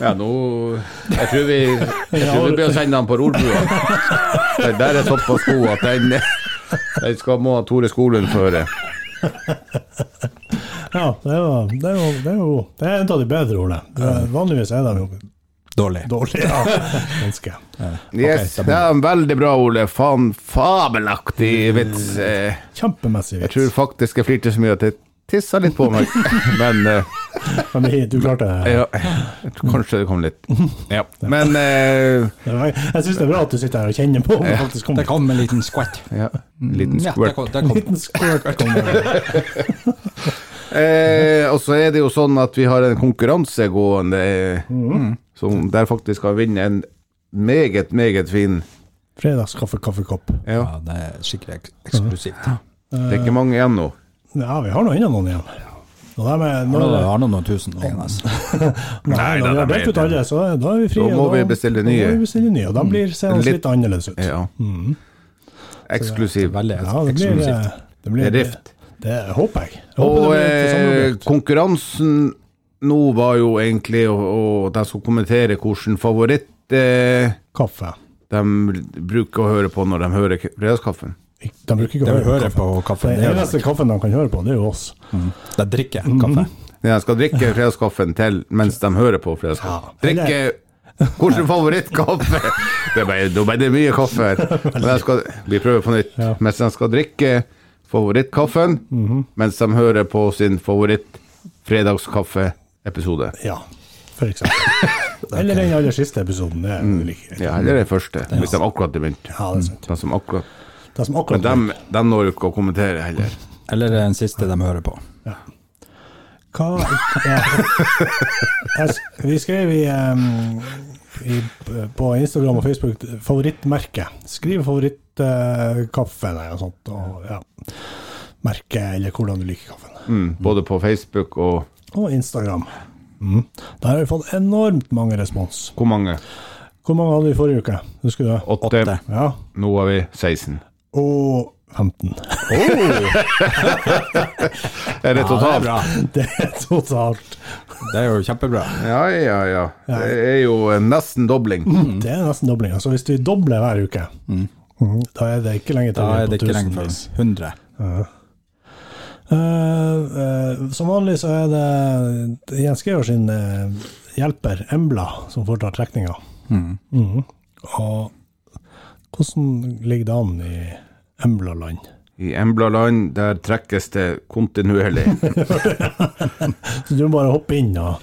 ja, nå Jeg tror vi Jeg tror vi bør sende han på rorbrua. Den der er såpass god at den, den skal må Tore Skolund føre. Ja, det var, det var, det var god. Det er en av de bedre, Ole. Det er- Vanligvis er de jo Dårlig. Dårlig, ja. [laughs] Ganske. Yes, Okay, det en veldig bra, Ole. Faen, fabelaktig vits. Eh, Kjempemessig Jeg tror faktisk jeg flirte så mye at jeg tissa litt på meg. [laughs] Men eh, Men du klarte det. ja, jeg tror kanskje det kom litt. Ja. Men eh, Jeg syns det er bra at du sitter her og kjenner på om det faktisk kommer. Det kom en liten skvett. ja, en liten Ja, det kom. Det kom. liten squirt kommer. [laughs] Eh, og så er det jo sånn at vi har en konkurranse gående eh, som der faktisk skal vinne en meget, meget fin Fredagskaffe, kaffekopp. Ja, Ja, det er skikkelig ek eksklusivt. det er ikke mange igjen nå. Ja, vi har nå ennå noen igjen. Og dem er, Har når, noen, har noen noen tusen liggende. [laughs] nei, Nei, når da, vi har da delt ut alle, så da er vi frie. Da må vi bestille Da nye. må vi bestille nye, og de blir seende Litt- litt annerledes ut. Ja. Eksklusiv. Veldig Ja, det blir, eksklusivt. det Det blir det, rift. Det håper jeg. jeg håper Og det blir eh, konkurransen nå var jo egentlig å, å de skulle kommentere hvilken favoritt eh, Kaffe. de bruker å høre på når de hører fredagskaffen. De bruker ikke å vi høre på på kaffe. kaffen, Den det er eneste kaffen de kan høre på, det er jo oss. De drikker Mhm. kaffe. Ja, de skal drikke fredagskaffen til mens de hører på fredagskaffen. Ja, Drikke [laughs] hvilken favorittkaffe? Det er da ble det mye kaffe her. [laughs] Skal, vi prøver på nytt. Ja. Mens de skal drikke favorittkaffen, mens de hører på sin favoritt-fredagskaffeepisode. Ja, for eksempel. [laughs] Eller den aller siste episoden. Det er like greit. Mm. Ja, eller den første, hvis de akkurat har begynt. Ja, det er sant. De som akkurat, som men de, de når jo ikke å kommentere heller. Eller den siste de hører på. Hva ja. [laughs] Jeg Vi skrev i, um, i, på Instagram og Facebook favorittmerke. Skriv favorittkaffe eller noe sånt. Og, ja. Merke, eller hvordan du liker kaffen. Mm, både på Facebook og Og Instagram. Mm. Der har vi fått enormt mange respons. Hvor mange? Hvor mange hadde vi forrige uke? Husker du det? Åtte. Åtte. Ja. Nå har vi 16. Og 15. [laughs] Er det totalt? Ja, Det er totalt. Det er jo kjempebra. Ja, ja, ja. Det er jo nesten dobling. Det er nesten dobling. Altså hvis vi dobler hver uke, mm, da er det ikke lenge til vi er det på ikke lenge tusenvis. før 100. Eh, eh, som vanlig så er det Jens Georg sin eh, hjelper, Embla, som foretar trekninga. Mhm. Og hvordan ligger det an i Embla-land? I Embla-land, der trekkes det kontinuerlig. [laughs] [laughs] Så du må bare hoppe inn og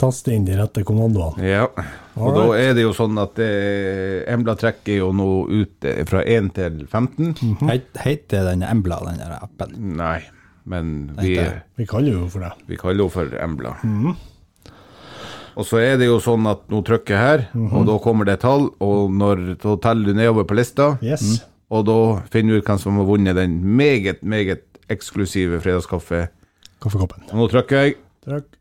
taste inn de rette kommandoene. Ja. Og da er det jo sånn at eh, Embla trekker jo nå ut eh, fra 1 til 15. Heit- Heter den Embla, den der appen? Nei, men vi, Vi kaller jo for det. vi kaller jo for Embla. Og så er det jo sånn at nå trykker jeg her, og da kommer det tall, og når, så teller du nedover på lista, Yes. og da finner du ut hvem som har vunnet den meget, meget eksklusive fredagskaffe. Kaffekoppen. Og nå trykker jeg Trykk.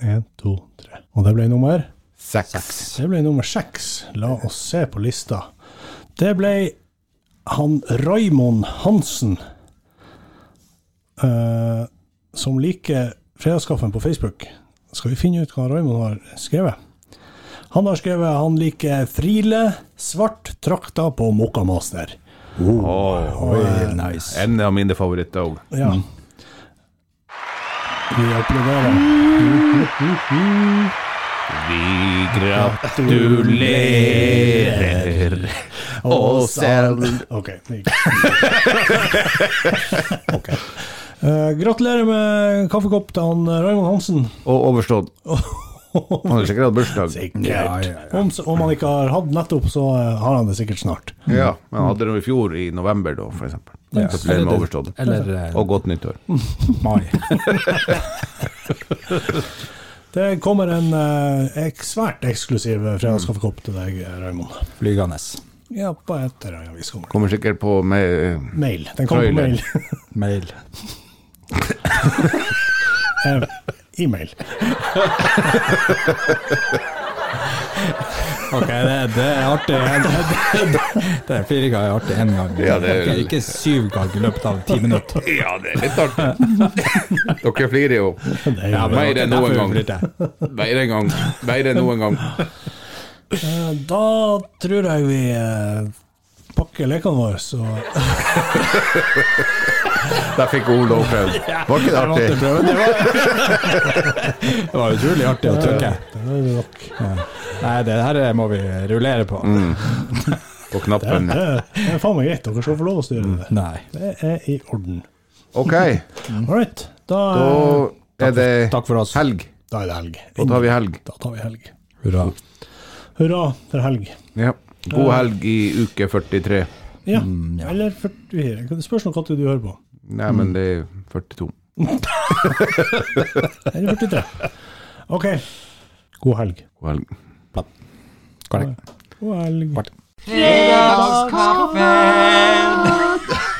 Én, to, tre. Og det ble nummer? Seks. Det ble nummer seks. La oss se på lista. Det ble han Raimond Hansen, uh, som liker Fredagskaffen på Facebook. Skal vi finne ut hva Raimond har skrevet? Han har skrevet han liker Friele, svart trakta på Mokkamaster. Oi, nice. En av mine favoritter òg. Ja. Vi applauderer. [laughs] Vi gratulerer oss selv. Ok. [laughs] okay. Uh, Eh, gratulerer med kaffekopp til han eh, Raymond Hansen. Og overstått. Han har sikkert hatt bursdag. Sikkert. Ja, ja, ja. Om, om han ikke har hatt nettopp, så eh, har han det sikkert snart. Ja, men han hadde det i fjor, i november, da, for eksempel. Gratulerer med overstått. Eller Og godt nyttår. mai. [laughs] [laughs] Det kommer en eh, svært eksklusiv fredagskaffekopp til deg, Raymond. Flygende. Ja, på et eller annet vis kommer. Kommer sikkert på med Mail. Den kommer på mail. [laughs] Mail. [laughs] Eh, E-mail. [laughs] [laughs] Ok, det, det er artig. Det, det, det er fire ganger artig én gang. Ja, det er- okay, ikke syv ganger i løpet av ti minutter. [laughs] Ja, det er litt artig. [laughs] Dere flirer jo. Ja, Mer det er enn noen gang. Mer en gang. Mer enn noen gang. Eh, Da tror jeg vi eh, pakker lekene våre, så Der fikk Ole opplevd. [laughs] Var ikke det artig? Det var, [laughs] det var utrolig artig å trykke. Er. Ja. Nei, det her må vi rullere på. Mm. [laughs] På knappen. det, det er faen meg greit. Dere skal få lov å styre det. Nei. Det er i orden. Ok, All right. Da, da er det Takk for oss. helg. da er det helg. Da tar vi helg. Da tar vi helg. Hurra. Hurra for helg. Ja. God helg i uke 43. Ja. Mm, ja. Eller 44. Det spørs nå hva du hører på. Nei, men det er 42. Eller 43. OK. God helg. God helg. Korrekt. God helg. Kvart. Fredagskaffen! [laughs]